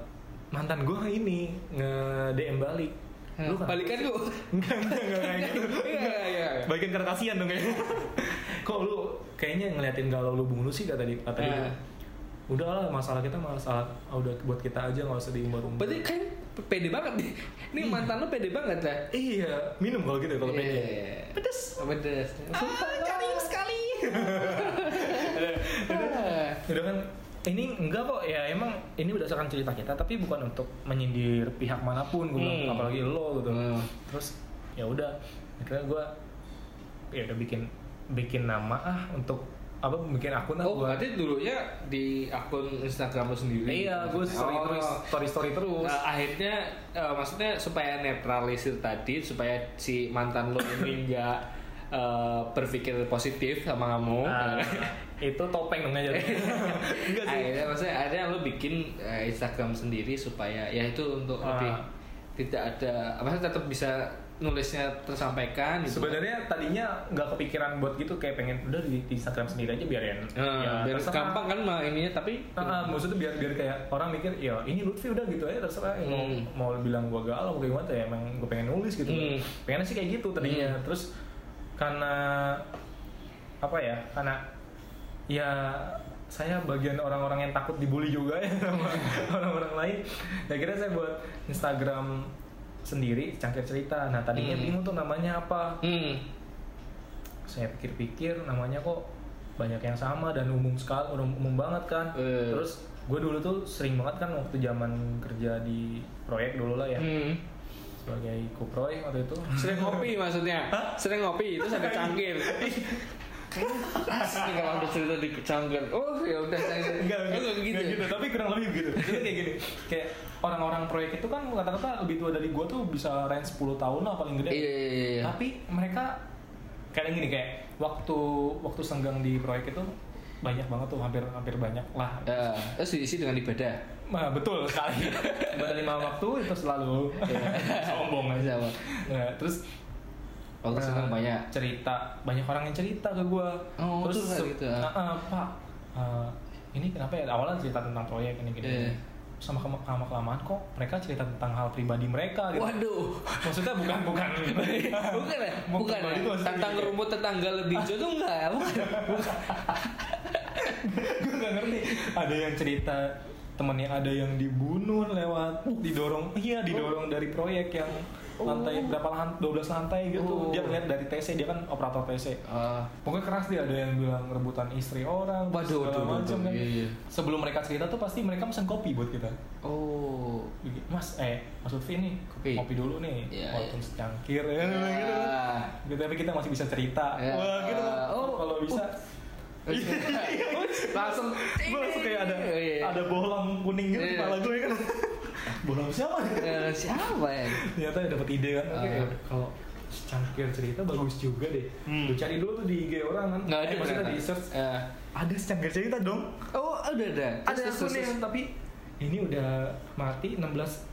mantan gue ini nge DM balik. Lu kenapa balikan lu Enggak enggak enggak kayak gitu. Iya, iya, iya. Balikan karena kasihan dong kayaknya. Kok lu kayaknya ngeliatin galau lu bung lu sih kata dia kata dia. Udah lah masalah kita masalah ah, udah buat kita aja nggak usah diumbar-umbar. berarti kan pede banget nih ini mantan lu pede banget ya Iya, minum kalau gitu kalau pede. Iya. Pedes. pedes Ah, garing sekali. Ah. udah kan ini enggak kok ya emang ini berdasarkan cerita kita tapi bukan untuk menyindir pihak mana pun gue Hmm. apalagi lo gitu Hmm. terus ya udah akhirnya gue ya udah bikin bikin nama ah untuk apa bikin akun Oh, berarti dulunya di akun Instagram lu sendiri? iya gue story Oh. terus story story terus Nah, akhirnya eh, maksudnya supaya netralisir tadi supaya si mantan lo ini nggak eh, berpikir positif sama kamu. Nah, itu topeng dong aja enggak sih akhirnya maksudnya akhirnya lo bikin eh, Instagram sendiri supaya ya itu untuk Ah. lebih tidak ada apa tetap bisa nulisnya tersampaikan gitu. sebenarnya tadinya nggak kepikiran buat gitu kayak pengen udah di, di Instagram sendiri aja biar yang Eh, biar terserah. gampang kan mah ininya tapi Nah, maksudnya biar biar kayak orang mikir ya ini Lutfi udah gitu aja terserah Hmm. mau mau bilang gua galau mau gimana ya emang gue pengen nulis gitu Hmm. pengen sih kayak gitu tadinya Hmm. terus karena apa ya karena ya saya bagian orang-orang yang takut dibully juga ya sama orang-orang lain ya kira saya buat Instagram sendiri cangkir cerita nah tadinya Hmm. bingung tuh namanya apa hmm. saya pikir-pikir namanya kok banyak yang sama dan umum sekali umum, umum banget kan Eh. terus gue dulu tuh sering banget kan waktu zaman kerja di proyek dulu lah ya Hmm. sebagai kuproy waktu itu Sering ngopi maksudnya? Sering ngopi itu sampai cangkir. Asli kalau ada cerita di cangkir. Oh ya udah saya enggak, Oh, enggak, gitu. enggak gitu tapi kurang lebih begitu jadi kayak gini kayak orang-orang proyek itu kan kata-kata lebih tua dari gue tuh bisa range 10 tahun lah paling gede Iya iya iya. tapi mereka kayak gini kayak waktu waktu senggang di proyek itu banyak banget tuh hampir hampir banyak lah Ya, terus diisi dengan ibadah. Nah, betul sekali. Pada lima waktu itu selalu sombong aja. Nah, terus Eh, senang banyak. cerita banyak orang yang cerita ke gua. Oh, terus gitu, ah. "Ah, ah, Pak, eh, ini kenapa ya awalnya cerita tentang proyek ini gini. Iya. Sama kelamaan kelamaan kok mereka cerita tentang hal pribadi mereka gitu. Waduh. Maksudnya bukan bukan bukan ya? Bukan pribadi ya? Tentang gini. rumput tetangga lebih hijau tuh enggak ya? Bukan. gue gak ngerti ada yang cerita temennya ada yang dibunuh lewat didorong iya didorong dari proyek yang lantai berapa lantai 12 lantai gitu Oh. dia ngeliat dari TC dia kan operator TC Ah. pokoknya keras dia ada yang bilang rebutan istri orang Waduh, segala waduh, macam kan iya, iya. sebelum mereka cerita tuh pasti mereka pesen kopi buat kita Oh. mas eh mas Lutfi nih Kopi. kopi dulu nih Iya, walaupun iya. secangkir ya gitu kan Ah. gitu tapi kita masih bisa cerita Ya. wah gitu kan Oh. kalau bisa langsung gue langsung kayak ada ada bohlam kuning gitu di Iya. kepala gue kan bohlam siapa nih Eh, siapa ya? ternyata dapat ide kan. Oke Ah. ya udah, kalau secangkir cerita bagus juga deh. Hmm. lu cari dulu tuh di IG orang kan. Nggak ada eh, maksudnya di search. Eh. ada secangkir cerita dong. Oh, udah ada. ada Terus, terus, akunnya terus. tapi ini udah mati 16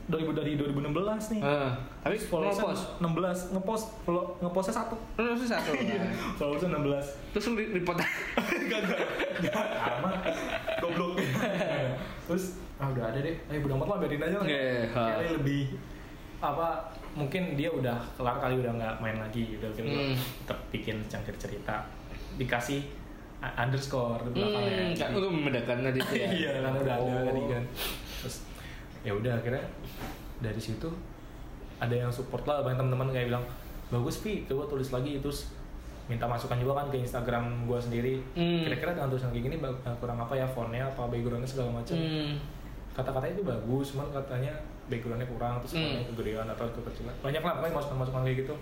2000 dari 2016 nih. Eh, tapi followersnya ngepost 16 ngepost follow ngepostnya satu. Harus satu Iya, kan? followersnya 16 terus lu re- report Gak, gak, gak, amat Goblok. Terus, ah udah ada deh Ayo udah amat lah, biarin aja lah ha. Kali lebih Apa, mungkin dia udah kelar kali udah nggak main lagi gitu Mungkin gua Hmm. tetap bikin cangkir cerita Dikasih uh, underscore di belakangnya kan lu membedakan tadi ya Iya, kan udah ada Oh. tadi kan Terus, ya udah akhirnya dari situ ada yang support lah banyak teman-teman kayak bilang bagus Vi coba tulis lagi terus minta masukan juga kan ke Instagram gue sendiri Hmm. kira-kira dengan tulisan kayak gini eh, kurang apa ya fontnya apa backgroundnya segala macam Hmm. Kata-katanya itu bagus cuman katanya backgroundnya kurang terus Hmm. kegedean atau kekecilan banyak lah pokoknya masukan-masukan kayak gitu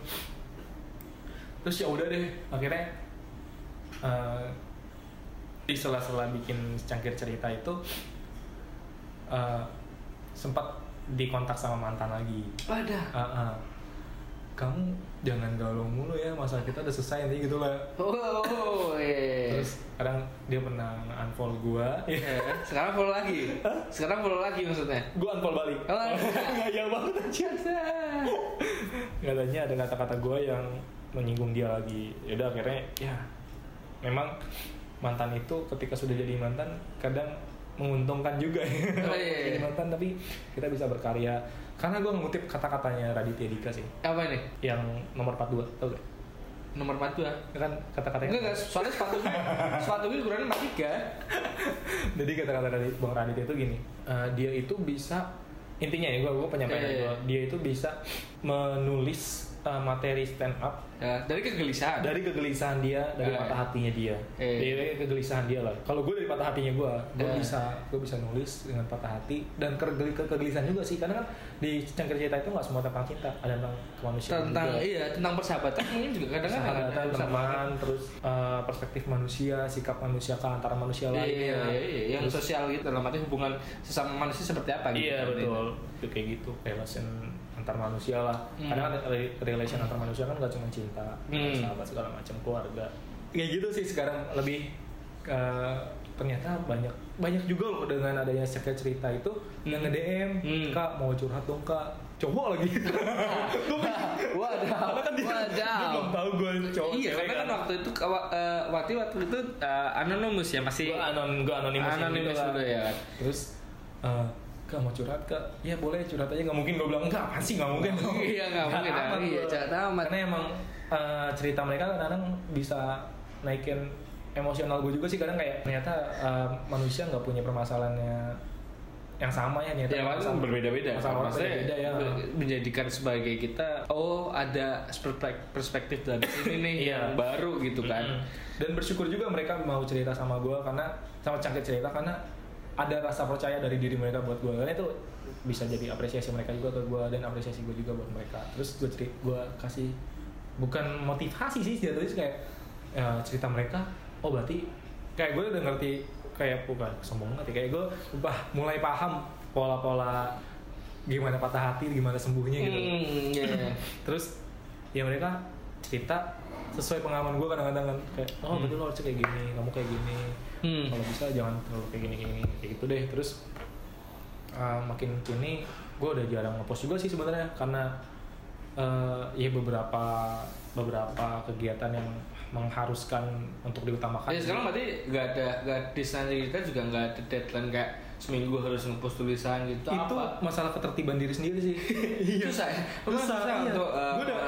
terus ya udah deh akhirnya eh, di sela-sela bikin cangkir cerita itu eh, sempat dikontak sama mantan lagi ada Ah, ah. kamu jangan galau mulu ya masalah kita udah selesai nanti gitu lah oh iya terus kadang dia pernah unfollow gua. Eh, sekarang follow lagi? Sekarang follow lagi maksudnya? Gua unfollow balik. Oh, nggak ya banget aja katanya ada kata-kata gua yang menyinggung dia lagi. Yaudah akhirnya ya memang mantan itu ketika sudah jadi mantan kadang menguntungkan juga ya. Oh, iya. jadi mantan tapi kita bisa berkarya karena gua ngutip kata-katanya Raditya Dika sih. Apa ini? Yang nomor 42 tau gak? nomor 42 kan kata-katanya. Enggak enggak soalnya sepatunya sepatunya ukurannya 43 Jadi kata-kata dari Bang Radit itu gini, eh, dia itu bisa intinya ya gue gue penyampaian Iya, iya. gua, dia itu bisa menulis eh, materi stand up ya, dari kegelisahan dari kegelisahan dia, dari Iya. patah hatinya dia, Iya. dari kegelisahan dia lah. Kalau gue dari patah hatinya gue, gue Iya. bisa gue bisa nulis dengan patah hati dan kegel- ke- kegelisahan juga sih, karena kan di cangkir cerita itu nggak semua tentang cinta, ada tentang kemanusiaan tentang juga. iya tentang persahabatan mungkin juga kadang-kadang Sahabatan, ada teman, terus eh, perspektif manusia, sikap manusia ke antara manusia Iya, lainnya. iya, iya, yang Terus- sosial gitu dalam arti hubungan sesama manusia seperti apa gitu. Iya betul, Itu kayak gitu relation antar manusia lah. Hmm. Karena kan re- relation antar manusia kan gak cuma cinta, Hmm. sahabat segala macam keluarga. Kayak gitu sih sekarang lebih eh, ternyata banyak banyak juga loh dengan adanya cerita cerita itu yang nge DM Hmm. kak mau curhat dong kak cowok lagi karena kan dia, wadaw. dia belum tahu gue cowok Iya, karena kan waktu itu kawa- eh, waktu waktu itu eh, anonimus ya masih gue anon gue anonimus anonimus gitu lah. dulu ya. terus eh, kak mau curhat kak ya boleh curhat aja nggak mungkin gue bilang enggak apa sih nggak mungkin dong Iya, nggak mungkin, amat iya, jangan amat. karena emang eh, cerita mereka kadang-kadang bisa naikin emosional gue juga sih kadang kayak ternyata eh, manusia nggak punya permasalahannya yang sama ya ternyata Ya masalah- berbeda-beda. masalah orang Maksudnya beda ya menjadikan sebagai kita oh ada perspek- perspektif dari sini nih Iya. yang baru gitu kan. Mm. dan bersyukur juga mereka mau cerita sama gue karena sama cangkir cerita karena ada rasa percaya dari diri mereka buat gue karena itu bisa jadi apresiasi mereka juga ke gue dan apresiasi gue juga buat mereka terus gue cerita gue kasih bukan motivasi sih jatuhnya kayak ya, cerita mereka oh berarti kayak gue udah ngerti kayak bukan sombong banget ya kayak gue bah mulai paham pola-pola gimana patah hati gimana sembuhnya gitu Hmm, iya. terus ya mereka cerita sesuai pengalaman gue kadang-kadang kan kayak oh Hmm. betul lo harus kayak gini kamu kayak gini Hmm. kalau bisa jangan terlalu kayak gini kayak gini kayak gitu deh. Terus uh, makin kini gue udah jarang ngepost juga sih sebenarnya. Karena uh, ya beberapa beberapa kegiatan yang mengharuskan untuk diutamakan. Ya sekarang berarti nggak ada nggak di kita juga nggak ada deadline kayak seminggu harus ngepost tulisan gitu itu apa? masalah ketertiban diri sendiri sih. Iya susah ya Susah, susah, iya. untuk uh, Gua udah-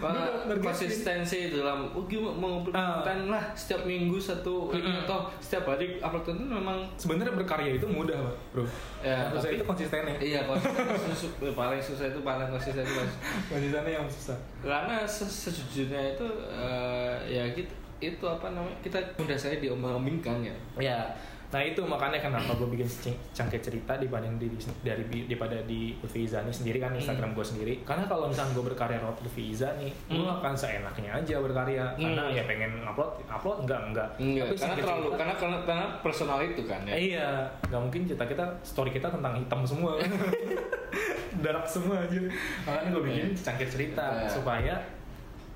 uh, gua konsistensi dalam oh gimana mau Ah. konten lah setiap minggu satu ini Mm-mm. atau setiap hari upload konten memang sebenarnya berkarya itu mudah bro. Ya, Susah tapi- itu konsistennya iya konsisten. Su- paling susah itu paling konsisten itu konsistennya yang susah. Karena se- sejujurnya itu uh, ya gitu itu apa namanya kita mudah saya diombang-ambingkan ya. Ya, nah itu makanya kenapa gue bikin cangkir cerita dibanding di, dari daripada di Lutfi Izani sendiri kan Instagram gue sendiri. Karena kalau misalnya gue berkarya lewat Lutfi Izani, gue Hmm. akan seenaknya aja berkarya. Karena Hmm. ya pengen upload, upload enggak enggak. Enggak, Tapi karena terlalu cerita- karena, karena karena personal itu kan ya. Iya, nggak mungkin cerita kita story kita tentang hitam semua. Dark semua aja. Makanya gue bikin cangkir cerita Iya. supaya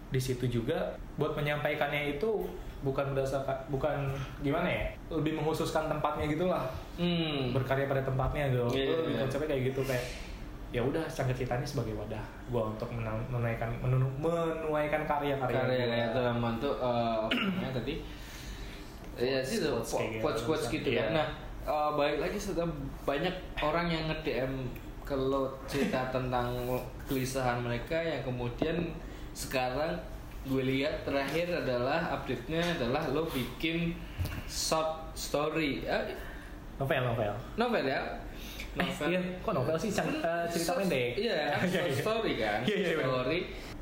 di situ juga buat menyampaikannya itu bukan berdasarkan bukan gimana ya lebih menghususkan tempatnya gitulah Hmm. berkarya pada tempatnya gitu Gue lebih iya. konsepnya kayak gitu kayak ya udah cangkir kita ini sebagai wadah gue untuk menunaikan menunu- menuaikan karya-karya karya tuh eh, apa namanya tadi ya sih tuh Quotes gitu. quotes gitu kan nah eh, balik lagi setelah banyak orang yang nge DM kalau cerita tentang kegelisahan mereka yang kemudian sekarang gue lihat terakhir adalah update-nya adalah lo bikin short story Eh, novel novel novel ya Eh, iya, kok novel sih? Cang- eh, cerita Short- pendek. Iya, kan Iya, short iya. story kan. Iya, iya, benar. story.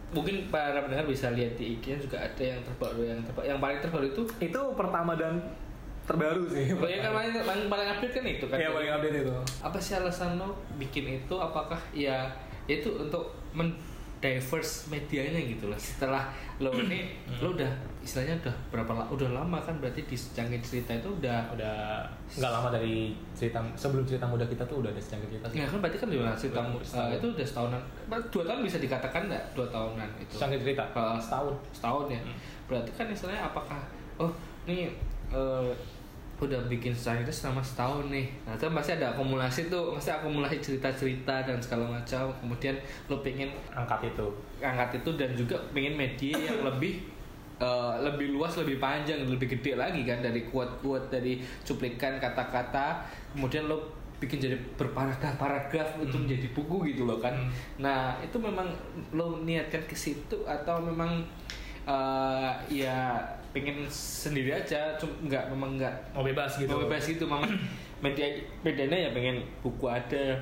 Mungkin para pendengar bisa lihat di IG juga ada yang terbaru yang terbaru. Yang paling terbaru itu itu pertama dan terbaru sih Oh ya kan paling, paling, paling update kan itu kan. Iya, paling update itu Apa sih alasan lo bikin itu? Apakah ya itu untuk men diverse medianya gitu loh. Setelah lo ini lo udah istilahnya udah berapa la- udah lama kan berarti di Cangkir cerita itu udah udah nggak lama dari cerita sebelum cerita muda kita tuh udah ada secangkir cerita Ya kan berarti kan di cerita uh, itu udah setahunan. Dua tahun bisa dikatakan nggak? Dua tahunan itu. secangkir cerita Uh, setahun setahun ya Hmm. berarti kan istilahnya apakah oh nih eh, udah bikin itu selama setahun nih. Nah itu pasti ada akumulasi tuh pasti akumulasi cerita-cerita dan segala macam. Kemudian lo pengen angkat itu. Angkat itu dan juga pengen media yang lebih eh, lebih luas lebih panjang lebih gede lagi kan dari quote-quote dari cuplikan kata-kata. Kemudian lo bikin jadi berparagraf-paragraf Hmm. menjadi buku gitu loh kan. Hmm. nah itu memang lo niatkan ke situ atau memang eh, ya pengen sendiri aja cuma nggak memang nggak mau bebas gitu. Mau bebas gitu memang media medianya ya pengen buku ada.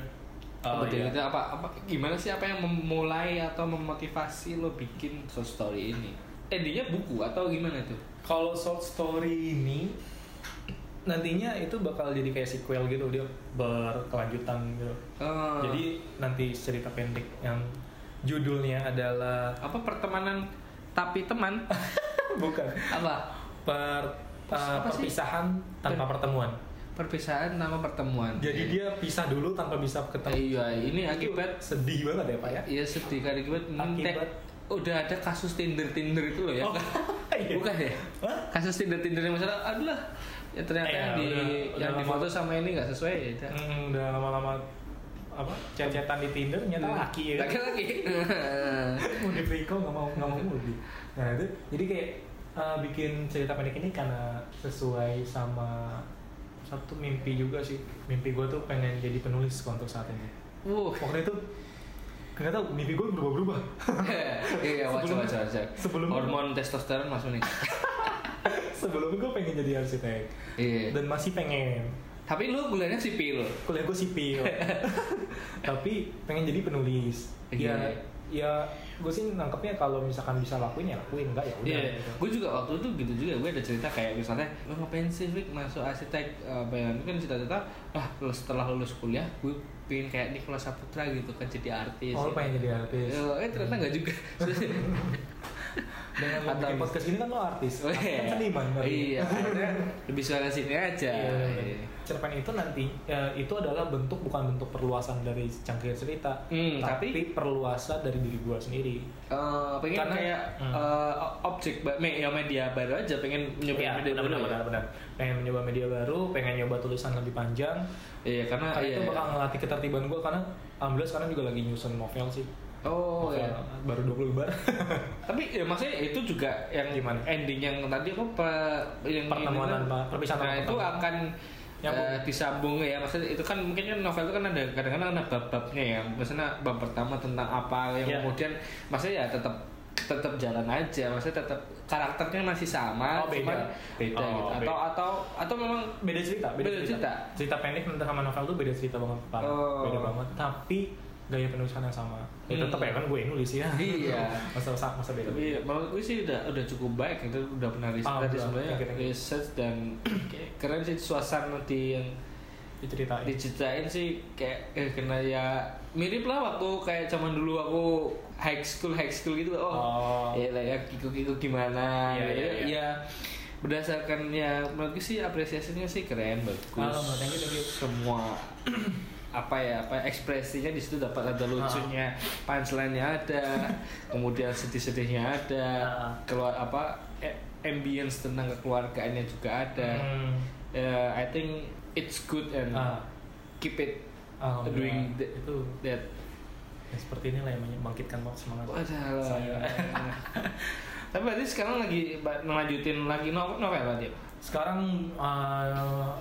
Oh, iya. itu apa apa gimana sih apa yang memulai atau memotivasi lo bikin short story ini? Endingnya buku atau gimana tuh? Kalau short story ini nantinya itu bakal jadi kayak sequel gitu dia berkelanjutan gitu. Eh, jadi nanti cerita pendek yang judulnya adalah apa pertemanan tapi teman bukan. Apa? Per uh, Apa sih? perpisahan tanpa pertemuan. perpisahan nama pertemuan. Jadi dia pisah dulu tanpa bisa ketemu. Iya ini Itu akibat sedih banget ya pak ya? Iya sedih kan akibat Akibat- udah ada kasus tinder tinder itu loh ya. Oh, iya. bukan ya? Hah? kasus tinder tinder yang masalah aduh lah. Ya ternyata Iya, yang di udah- yang udah di foto sama ini nggak sesuai ya udah. Hmm, udah lama-lama apa cecetan di Tinder nyata laki ya kan? laki-laki. Mau di nggak mau nggak mau mudi nah itu jadi kayak uh, bikin cerita pendek ini karena sesuai sama satu mimpi juga sih. Mimpi gue tuh pengen jadi penulis untuk saat ini. Wuh. waktu itu nggak tahu mimpi gue berubah-berubah. Iya wajar Sebelum- wajar wajar sebelum- hormon testosteron masuk nih. Sebelumnya gue pengen jadi arsitek. Iya. Dan masih pengen. Tapi lu kuliahnya sipil. Kuliah gue sipil. Tapi pengen jadi penulis. Iya. ya ya gue sih nangkepnya kalau misalkan bisa lakuin ya lakuin enggak ya udah Iya, gitu. gue juga waktu itu gitu juga gue ada cerita kayak misalnya lo ngapain sih Vic masuk arsitek apa ya kan cita-cita ah setelah lulus kuliah gue pengen kayak Nicholas Saputra gitu kan jadi artis oh ya. pengen jadi artis Eh, eh ternyata nggak juga dengan lo Atau bikin podcast ini kan lo artis Oh, kan seniman berarti. iya akhirnya lebih suara sini aja Iya, bener. Iya. Cerpen itu nanti ya, itu adalah bentuk bukan bentuk perluasan dari cangkir cerita Hmm, tapi, perluasan dari diri gue sendiri Eh, pengen Karena- kayak Hmm. eh, objek ba- me- ya media baru aja pengen nyoba Iya, media benar, baru benar, ya? benar, benar. pengen mencoba media baru pengen nyoba tulisan lebih panjang iya karena karena iya, itu bakal ngelatih ketertiban gue karena alhamdulillah sekarang juga lagi nyusun novel sih oh Novel iya baru 20 lembar tapi ya maksudnya itu juga yang Gimana? ending yang tadi apa yang Pertemuan tanpa- perpisahan nah itu akan Eh, disambung ya maksudnya itu kan mungkin kan novel itu kan ada kadang-kadang ada bab-babnya ya maksudnya bab pertama tentang apa yang Iya. kemudian maksudnya ya tetap tetap jalan aja maksudnya tetap karakternya masih sama Oh, beda. cuman beda Oh, gitu beda. atau atau atau memang beda cerita Beda cerita. cerita pendek tentang sama novel tuh beda cerita banget. Oh. beda banget tapi gaya penulisan yang sama ya Hmm. tetap ya kan gue nulis ya Iya. masa masa, masa beda tapi menurut gue sih udah udah cukup baik itu udah pernah riset Ah, tadi udah. sebenarnya research dan keren sih suasana di yang diceritain diceritain sih kayak eh, kena ya mirip lah waktu kayak zaman dulu aku high school high school gitu oh, Oh. ya lah ya kiku kiku gimana Iya, ya, iya, iya. ya berdasarkan ya menurut gue sih apresiasinya sih keren bagus you. semua apa ya apa ekspresinya di situ dapat ada lucunya punchline-nya ada kemudian sedih-sedihnya ada Ah. keluar apa eh, ambience tentang kekeluargaannya juga ada. Uh, I think it's good and Ah. keep it Oh, doing ya. the- itu that ya, seperti inilah yang membangkitkan semangat Wadah saya. Tapi berarti sekarang lagi ngelanjutin lagi novel, novel berarti? sekarang uh,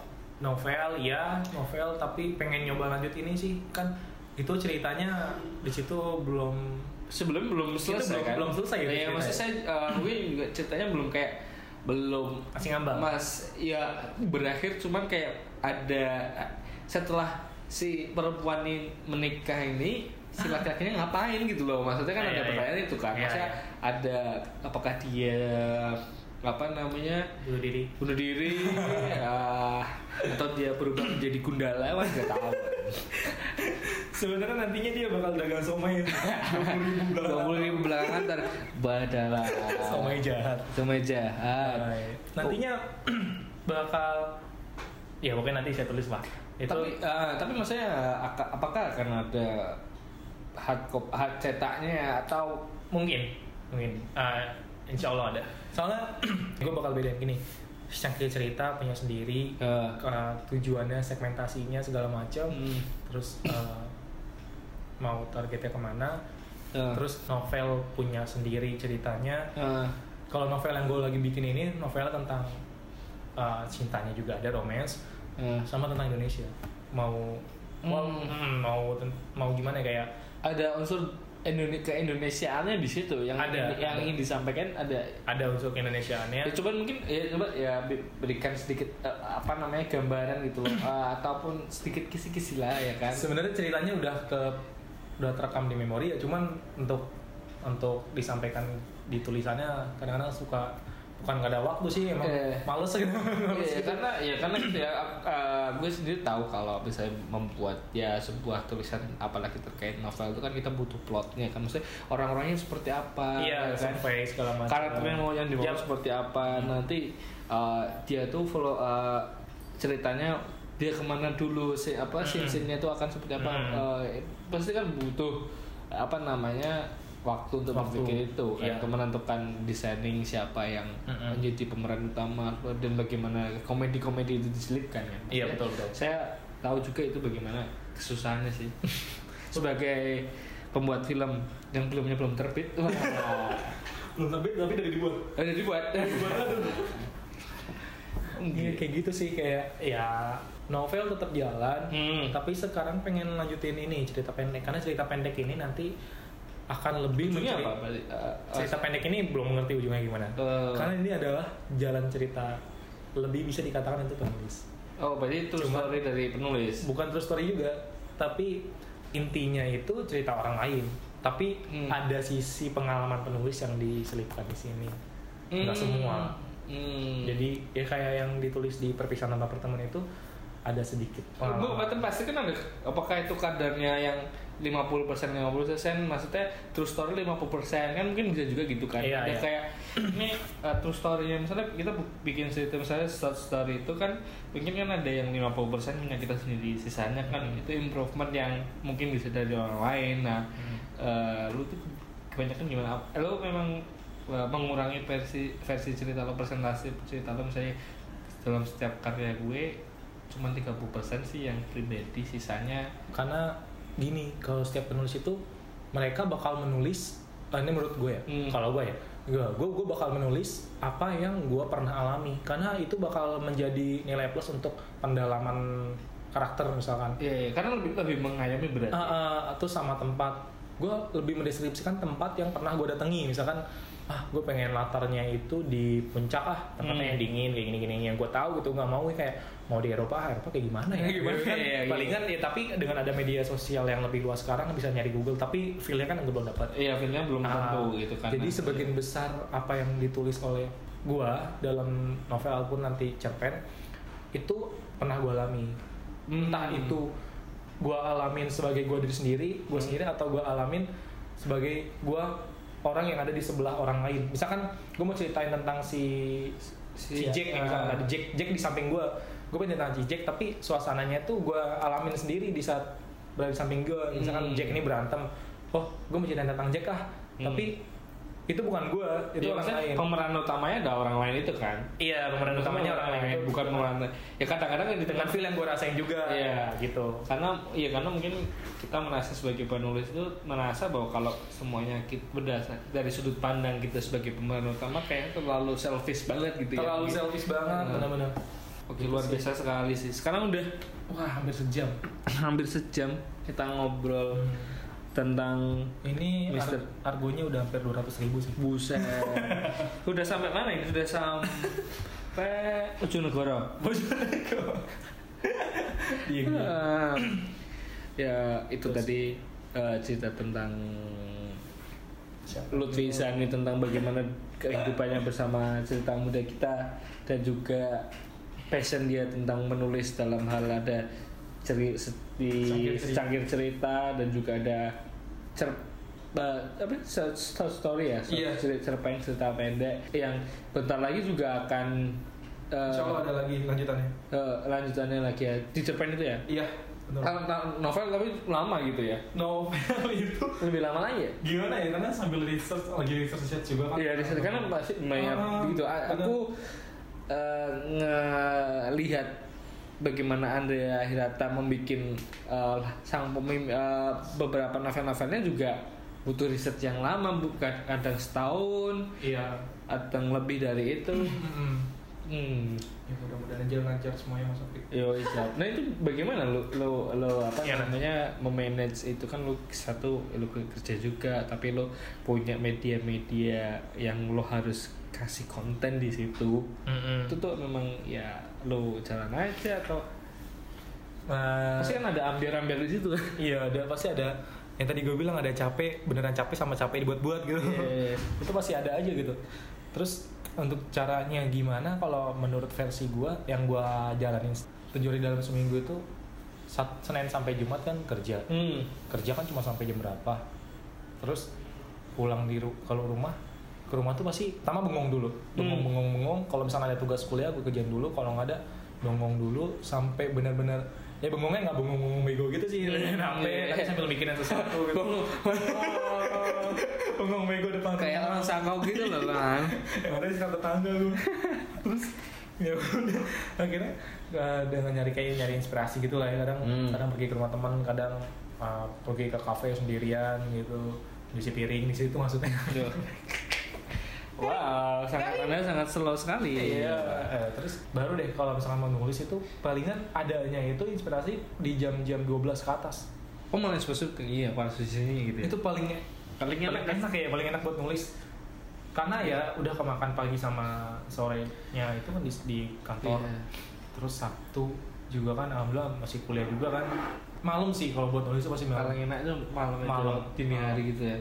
novel ya novel tapi pengen nyoba lanjut ini sih kan itu ceritanya di situ belum Sebelum belum selesai belum- kan? belum selesai gitu Ya, ceritanya. maksud saya uh, gue juga ceritanya belum kayak belum Masih ngambang? Mas ya berakhir cuman kayak ada setelah si perempuan ini menikah ini si laki-lakinya ngapain gitu loh maksudnya kan Iya, ada iya. pertanyaan itu kan Iya, maksudnya iya. ada apakah dia apa namanya? Bunuh diri. Bunuh diri. Ya, atau dia berubah menjadi gundala kan nggak tahu. Sebenarnya nantinya dia bakal dagang somai. Dua puluh ribu belakangan ntar badala. Somai jahat. Somai jahat. Nantinya bakal ya mungkin nanti saya tulis lah itu tapi eh, tapi maksudnya aka- apakah akan ada hard copy hard cetaknya atau mungkin. Mungkin. Ah, insya Allah ada. Soalnya gue bakal bedain gini. Cangkir cerita punya sendiri eh, uh, tujuannya segmentasinya segala macam hmm, terus uh, mau targetnya ke mana. Eh, terus novel punya sendiri ceritanya. Eh, kalau novel yang gue lagi bikin ini novel tentang uh, cintanya juga ada romance eh. sama tentang Indonesia. Mau mau Hmm. hmm, mau mau gimana kayak ada unsur Indonesia keindonesiaannya di situ. Yang Ada, yang ada. ingin disampaikan ada. Ada unsur Indonesiaannya Ya, coba mungkin ya coba ya berikan sedikit eh, apa namanya gambaran gitu loh. Eh, ataupun sedikit kisi-kisi lah ya kan. sebenarnya ceritanya udah ke udah terekam di memori ya. Cuman untuk untuk disampaikan di tulisannya kadang-kadang suka bukan nggak ada waktu sih emang Eh. males gitu Males Iya, gitu. karena ya karena gitu ya eh, gue sendiri tahu kalau bisa membuat ya sebuah tulisan apalagi terkait novel itu kan kita butuh plotnya kan maksudnya orang-orangnya seperti apa iya ya kan survei segala macam karakternya mau yang dibawa Yap. seperti apa nanti uh, dia tuh follow uh, ceritanya dia ke mana dulu si apa Hmm. scene scene-nya tuh akan seperti apa Hmm. Uh, pasti kan butuh apa namanya waktu untuk Waktu. berpikir itu kan Iya. untuk menentukan designing siapa yang Mm-mm. menjadi pemeran utama dan bagaimana komedi-komedi itu diselipkan kan Iya, betul, betul. saya tahu juga itu bagaimana kesusahannya sih sebagai pembuat film yang filmnya belum terbit belum terbit tapi dari dibuat udah dibuat Iya kayak gitu sih kayak ya novel tetap jalan Hmm. tapi sekarang pengen lanjutin ini cerita pendek karena cerita pendek ini nanti akan lebih Ujungnya mencari- apa? Berarti, uh, cerita pendek ini belum mengerti ujungnya gimana Eh. karena ini adalah jalan cerita lebih bisa dikatakan itu penulis oh berarti itu Cuma- story dari penulis bukan true story juga tapi intinya itu cerita orang lain tapi Hmm. ada sisi pengalaman penulis yang diselipkan di sini nggak Hmm. semua Hmm. jadi ya kayak yang ditulis di perpisahan tanpa pertemuan itu ada sedikit Bu, pengalaman berarti pasti kan ada apakah itu kadarnya yang 50% 50% maksudnya true story 50% kan mungkin bisa juga gitu kan Iya, ada iya. kayak ini uh, true story misalnya kita bikin cerita misalnya short story itu kan mungkin kan ada yang 50% punya kita sendiri sisanya kan itu improvement yang mungkin bisa dari orang lain nah Hmm. eh, lu tuh kebanyakan gimana lu memang uh, mengurangi versi versi cerita lo presentasi cerita lo misalnya dalam setiap karya gue cuma 30% sih yang pribadi sisanya karena gini kalau setiap penulis itu mereka bakal menulis ah, ini menurut gue ya Hmm. kalau gue ya gue gue gue bakal menulis apa yang gue pernah alami karena itu bakal menjadi nilai plus untuk pendalaman karakter misalkan Iya, iya, karena lebih lebih mengayomi berarti. Ah, ah, atau sama tempat gue lebih mendeskripsikan tempat yang pernah gue datangi misalkan ah gue pengen latarnya itu di puncak ah tempatnya Hmm. yang dingin kayak gini gini yang gue tahu gitu nggak mau kayak mau di Eropa Eropa kayak gimana ya Gimana kan. ya, gitu. palingan ya tapi dengan ada media sosial yang lebih luas sekarang bisa nyari Google tapi feelnya kan gue belum dapat Iya, filmnya belum tentu Ah, gitu kan. jadi sebagian besar apa yang ditulis oleh gua dalam novel pun nanti cerpen itu pernah gua alami Hmm. entah itu gua alamin sebagai gua diri sendiri gua Hmm. sendiri atau gua alamin sebagai gua orang yang ada di sebelah orang lain misalkan gua mau ceritain tentang si si Si- Jack ah. misalkan ada Jack Jack di samping gua gua pengen tentang si Jack tapi suasananya tuh gua alamin sendiri di saat berada di samping gua misalkan Hmm. Jack ini berantem oh gua mau ceritain tentang Jack ah Hmm. tapi itu bukan gue itu Ya, orang lain. pemeran utamanya ada orang lain itu kan? Iya pemeran utamanya orang lain. itu bukan pemeran ya kadang-kadang di tengah feel yang gue rasain juga Iya. gitu. Karena ya karena mungkin kita merasa sebagai penulis itu merasa bahwa kalau semuanya kita berdasar dari sudut pandang kita sebagai pemeran utama kayak terlalu selfish banget gitu terlalu ya selfish banget Hmm. benar-benar. Oke luar biasa sekali sih. Sekarang udah wah hampir sejam. hampir sejam kita ngobrol tentang ini Mister. ar- argonya udah hampir 200 ribu sih. Buset. Udah sampai mana ini? Sudah sampai ujung negara iya Eh, ya itu tadi eh, cerita tentang Lutfi Isani tentang bagaimana kehidupannya bersama cerita muda kita dan juga passion dia tentang menulis dalam hal ada ceri di Cangkir cerita. dan juga ada cer eh, apa short story ya short Iya. cerita cerpen cerita pendek yang bentar lagi juga akan eh, Insya Allah ada lagi lanjutannya. eh, lanjutannya lagi ya. Di cerpen itu ya? Iya benar Kan- kan novel tapi lama gitu ya? Novel itu. Lebih lama lagi ya? Gimana ya? Karena sambil research lagi research research juga kan. Iya, di sana karena pasti banyak Ah, gitu. Aku eh, ngelihat bagaimana Andrea Hirata membuat eh, sang pemimpin eh, beberapa novel-novelnya juga butuh riset yang lama, bukan kadang setahun, iya kadang lebih dari itu. Hmm. ya mudah-mudahan aja lancar semuanya mas Opik Yo, iya. Nah itu bagaimana lo lo lo apa Iya. namanya memanage itu kan lo satu lo kerja juga tapi lo punya media-media yang lo harus kasih konten di situ. Itu tuh memang ya lo jalan aja atau? Nah, pasti kan ada ambil-ambil di situ. iya ada pasti ada. Yang tadi gue bilang ada capek beneran capek sama capek dibuat-buat gitu. Iya. itu pasti ada aja gitu. Terus untuk caranya gimana? Kalau menurut versi gue yang gue jalanin tujuh hari dalam seminggu itu Sat- Senin sampai Jumat kan kerja. Hmm. kerja kan cuma sampai jam berapa. Terus pulang di ru- kalau rumah ke rumah tuh pasti pertama bengong dulu bengong Hmm. bengong bengong kalau misalnya ada tugas kuliah gue kerjain dulu kalau nggak ada bengong dulu sampai benar-benar ya bengongnya nggak bengong bengong bego gitu sih Hmm, sampai iya. tapi sambil mikirin sesuatu gitu bengong bego depan Kayak rumah. orang sakau gitu loh kan. yang ada di tetangga gue terus ya udah akhirnya uh, dengan nyari kayak nyari inspirasi gitu lah ya kadang Hmm. kadang pergi ke rumah teman kadang uh, pergi ke kafe sendirian gitu cuci piring di situ maksudnya. Wow, sangat anda sangat slow sekali. iya eh, terus baru deh kalau misalkan mau nulis itu palingan adanya itu inspirasi di jam-jam 12 ke atas Oh malah spesifik iya pada sini gitu. ya. itu paling paling paling enak kan? enak ya paling enak buat nulis karena ya udah kemakan pagi sama sorenya itu kan di, di kantor Iya. terus Sabtu juga kan alhamdulillah masih kuliah juga kan malam sih kalau buat nulis itu pasti malam paling enak itu malam itu Malam. dini hari gitu ya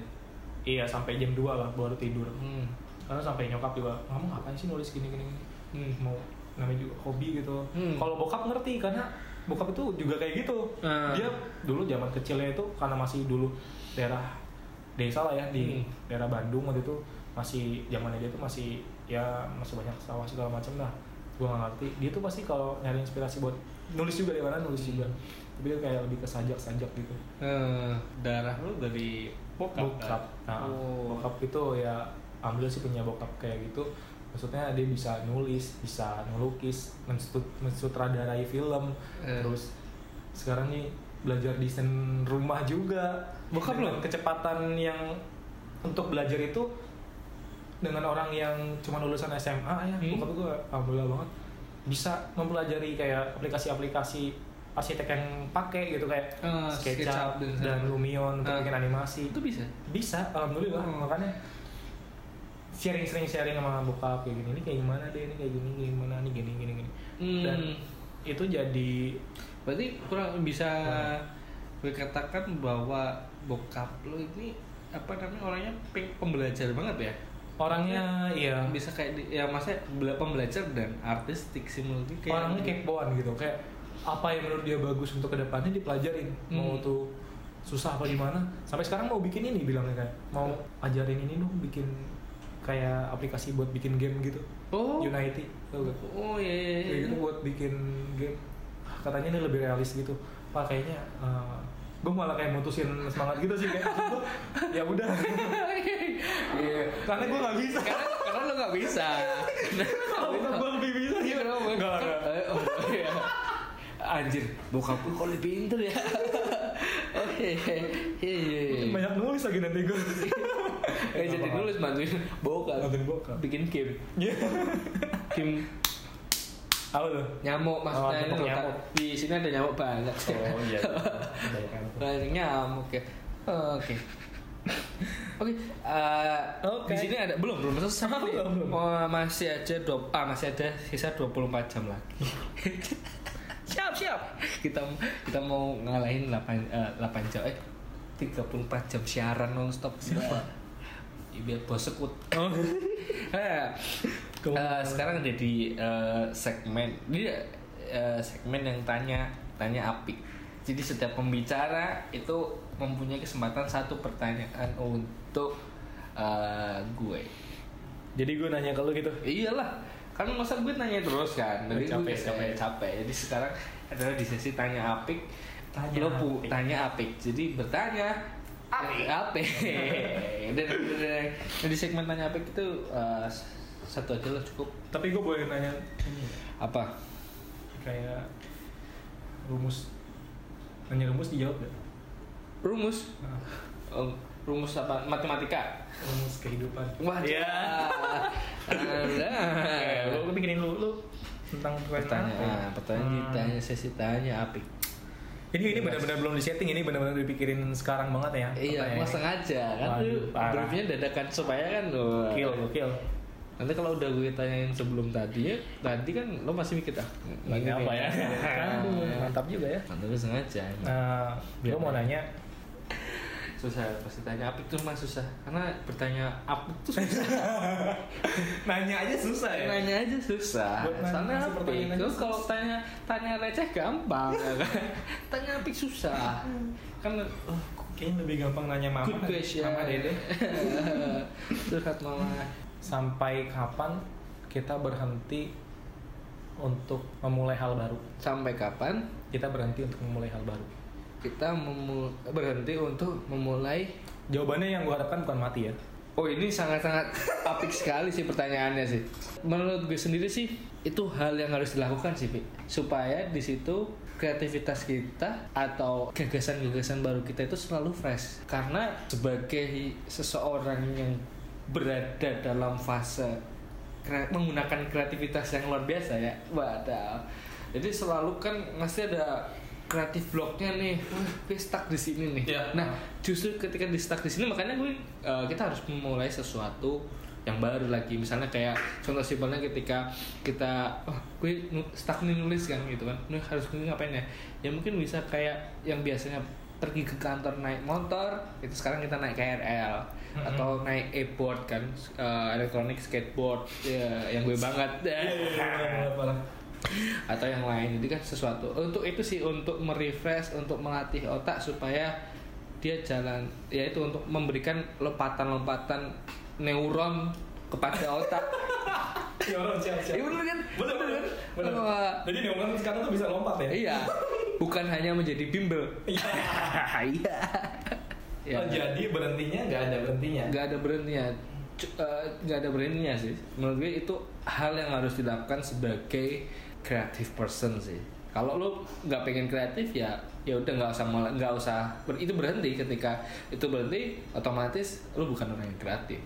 iya sampai jam 2 lah baru tidur hmm. Karena sampai nyokap juga kamu ngapain sih nulis gini gini, gini?" Hmm. mau namanya juga hobi gitu Hmm. kalau bokap ngerti karena bokap itu juga kayak gitu Ah. dia dulu zaman kecilnya itu karena masih dulu daerah desa lah ya di Hmm. daerah Bandung waktu itu masih zamannya dia tuh masih ya masih banyak sawah segala macam lah gua nggak ngerti dia tuh pasti kalau nyari inspirasi buat nulis juga di mana nulis juga tapi dia kayak lebih ke sajak-sajak gitu Eh, darah lu dari bokap bokap kan? nah, oh. bokap itu ya alhamdulillah sih punya bokap kayak gitu maksudnya dia bisa nulis bisa ngelukis mensut mensutradarai film Eh. terus sekarang nih belajar desain rumah juga Bokap lo? kecepatan yang untuk belajar itu dengan orang yang cuma lulusan SMA ya Hmm. bokap gue alhamdulillah banget bisa mempelajari kayak aplikasi-aplikasi arsitek yang pakai gitu kayak Ah, SketchUp SketchUp dan- dan Lumion untuk Ah. bikin animasi itu bisa bisa alhamdulillah Hmm. makanya sharing sering sharing sama bokap kayak gini ini kayak gimana deh? Ini kayak gini gimana? Nih gini gini gini. Hmm. dan itu jadi berarti kurang bisa gue katakan bahwa bokap lu ini apa namanya orangnya pembelajar banget ya? Orangnya iya. bisa kayak di, ya maksudnya bela- pembelajar dan artistik sih menurut kayak orangnya kepoan gitu kayak apa yang menurut dia bagus untuk ke depannya dipelajarin. Mau Hmm. tuh susah apa gimana. Sampai sekarang mau bikin ini bilangnya kayak mau ajarin ini dong bikin kayak aplikasi buat bikin game gitu oh Unity tau gak? oh iya iya, kayak iya. gitu buat bikin game katanya ini lebih realis gitu pak kayaknya uh, gue malah kayak mutusin semangat gitu sih kayak gua, ya udah Iya. karena gue nggak bisa Karena karena lo nggak bisa. kalau gue lebih bisa gitu? Nggak, nggak. Eh, oh, iya. Anjir, bokap gue kok lebih pinter ya. Hehehe. banyak nulis lagi nanti gue Eh, jadi nulis bantuin bokap. Bantuin bokap. Bikin game. Iya. Game apa tuh nyamuk maksudnya Oh, tepuk loh, nyamuk. di sini ada nyamuk banyak. oh iya Banyak nyamuk ya. Oh, Oke. Oke, eh, Oke. di sini ada belum belum selesai. Oh, belum, belum. Oh, masih aja dua, ah masih ada sisa 24 jam lagi. Siap. Kita kita mau ngalahin 8 eh, 8 jam eh 34 jam siaran nonstop. Siapa? Ya, biar bos sekut. oh Eh, eh, sekarang ada di eh, segmen dia segmen yang tanya tanya apik. Jadi setiap pembicara itu mempunyai kesempatan satu pertanyaan untuk eh, gue. jadi gue nanya ke lu gitu Iyalah, kan masa gue nanya terus kan. Jadi Capek, gue capek. capek, capek. Jadi sekarang adalah di sesi tanya apik. Tanya lo pu- apik. tanya apik. Jadi bertanya Apik. apik. dan, dan- dan- dan di segmen tanya apik itu eh, satu aja lah cukup. tapi gue boleh nanya ini Apa? kayak rumus nanya rumus dijawab gak? Rumus? Nah, Oh, rumus apa? Matematika. rumus kehidupan Wah, Iya. Ada. Oke, lu bikinin lu lu tentang Pertanyaan, apa ya? ah, pertanyaan Hmm. ditanya sesi tanya apik. Ini ini benar-benar belum disetting, ini benar-benar dipikirin sekarang banget ya. Iya, pertanyaannya. mau sengaja kan Waduh, parah. briefnya dadakan supaya kan lo Gokil, gokil. Nanti kalau udah gue tanyain sebelum tadi ya, tadi kan lo masih mikir ah, Ini apa ya? Mantap juga ya. Mantap sengaja. emang. Nah, gue mau nanya, susah pasti tanya apik tuh mah susah karena bertanya apik tuh susah. nanya aja susah ya. Nanya aja susah. Buat nanya Soalnya apik. Kalau kalau tanya tanya receh gampang ya kan. Tanya apik susah. Kan oh, Kayaknya lebih gampang nanya mama. good question. Mama dede. Curhat mama. Sampai kapan kita berhenti untuk memulai hal baru? Sampai kapan Kita berhenti untuk memulai hal baru. Kita berhenti untuk memulai Jawabannya yang gue harapkan bukan mati ya. Oh ini sangat-sangat apik sekali sih pertanyaannya sih. Menurut gue sendiri sih itu hal yang harus dilakukan sih, Pi. supaya di situ kreativitas kita atau gagasan-gagasan baru kita itu selalu fresh. Karena sebagai seseorang yang berada dalam fase kre- menggunakan kreativitas yang luar biasa ya, wadah. Jadi selalu kan masih ada kreatif bloknya nih, wah gue stuck di sini nih. Iya. Nah justru ketika di stuck di sini makanya gue uh, kita harus memulai sesuatu yang baru lagi misalnya kayak contoh simpelnya ketika kita oh gue stuck nih nulis kan gitu kan nih harus gue ngapain ya ya mungkin bisa kayak yang biasanya pergi ke kantor naik motor itu sekarang kita naik KRL Mm-mm. atau naik e-board kan uh, elektronik skateboard ya yang gue banget Iya, atau yang lain jadi kan sesuatu untuk itu sih untuk merefresh untuk melatih otak supaya dia jalan ya itu untuk memberikan lompatan-lompatan neuron kepada otak Ya orang siap siap. Iya bener kan? Bener bener. bener. Wah. Jadi neuron sekarang tuh bisa lompat ya? iya bukan hanya menjadi bimbel Iya. iya ya. Oh, jadi berhentinya nggak ada berhentinya. nggak ada berhentinya eh, nggak ada berhentinya sih menurut gue itu hal yang harus dilakukan sebagai creative person sih kalau lo nggak pengen kreatif ya ya udah nggak usah nggak usah ber- itu berhenti ketika itu berhenti otomatis lo bukan orang yang kreatif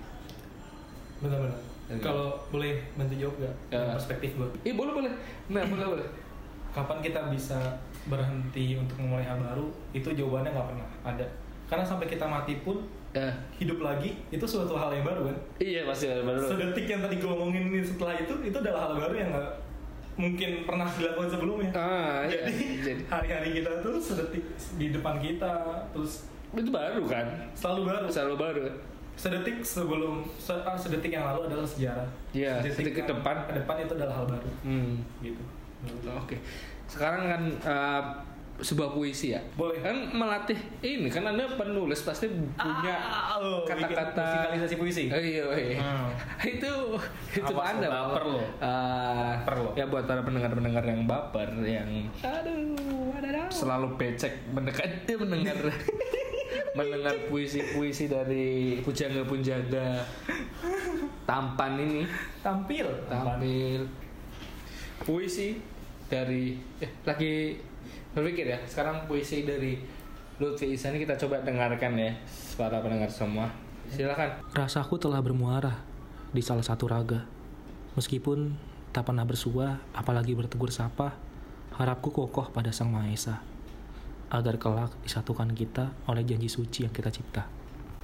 Benar-benar. Iya. Kalau boleh bantu jawab nggak? Ya. Perspektif gue. eh boleh boleh nah boleh boleh Kapan kita bisa berhenti untuk memulai hal baru? Itu jawabannya nggak pernah ada. Karena sampai kita mati pun ya hidup lagi itu suatu hal yang baru kan. iya pasti baru Sedetik yang tadi gue ngomongin ini setelah itu itu adalah hal baru yang nggak mungkin pernah dilakukan sebelumnya. ah iya. Jadi jadi hari-hari kita tuh sedetik di depan kita terus itu baru kan selalu baru. selalu baru Sedetik sebelum se- ah, sedetik yang lalu adalah sejarah. Iya, sedetik ke yang depan. Ke depan itu adalah hal baru hmm gitu. Oke, sekarang kan uh, sebuah puisi ya? Boleh. Kan melatih ini kan Anda penulis pasti punya Ah, oh, kata-kata bikin musikalisasi puisi. Oh, iya, iya. Hmm. itu itu Awas Anda baper lo. Ah, Baper lo. ya buat para pendengar-pendengar yang baper yang aduh, ada selalu becek mendekat dia mendengar mendengar puisi-puisi dari pujangga-pujangga tampan ini Tampil. tampil puisi dari eh, lagi berpikir ya sekarang puisi dari Lutfi Isani kita coba dengarkan ya para pendengar semua silakan Rasaku telah bermuara di salah satu raga. Meskipun tak pernah bersua, apalagi bertegur sapa, harapku kokoh pada Sang Maha Esa. Agar kelak disatukan kita oleh janji suci yang kita cipta.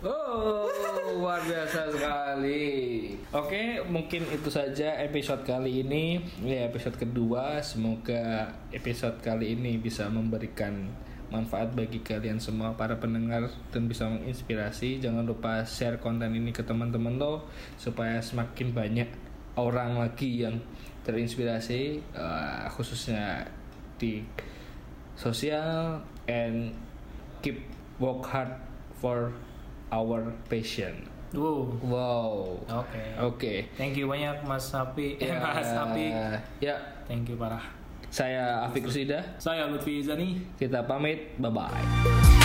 Oh, luar biasa sekali. Oke, mungkin itu saja episode kali ini. Ya, episode kedua. Semoga episode kali ini bisa memberikan manfaat bagi kalian semua para pendengar dan bisa menginspirasi. Jangan lupa share konten ini ke teman-teman lo supaya semakin banyak orang lagi yang terinspirasi eh, khususnya di sosial and keep work hard for our passion. Wow. Wow. Oke. Oke. Thank you banyak Mas Sapi. Ya, Mas Sapi. Ya, Thank you parah. saya Afik Rusida. Saya Lutfi Izani. Kita pamit. Bye bye.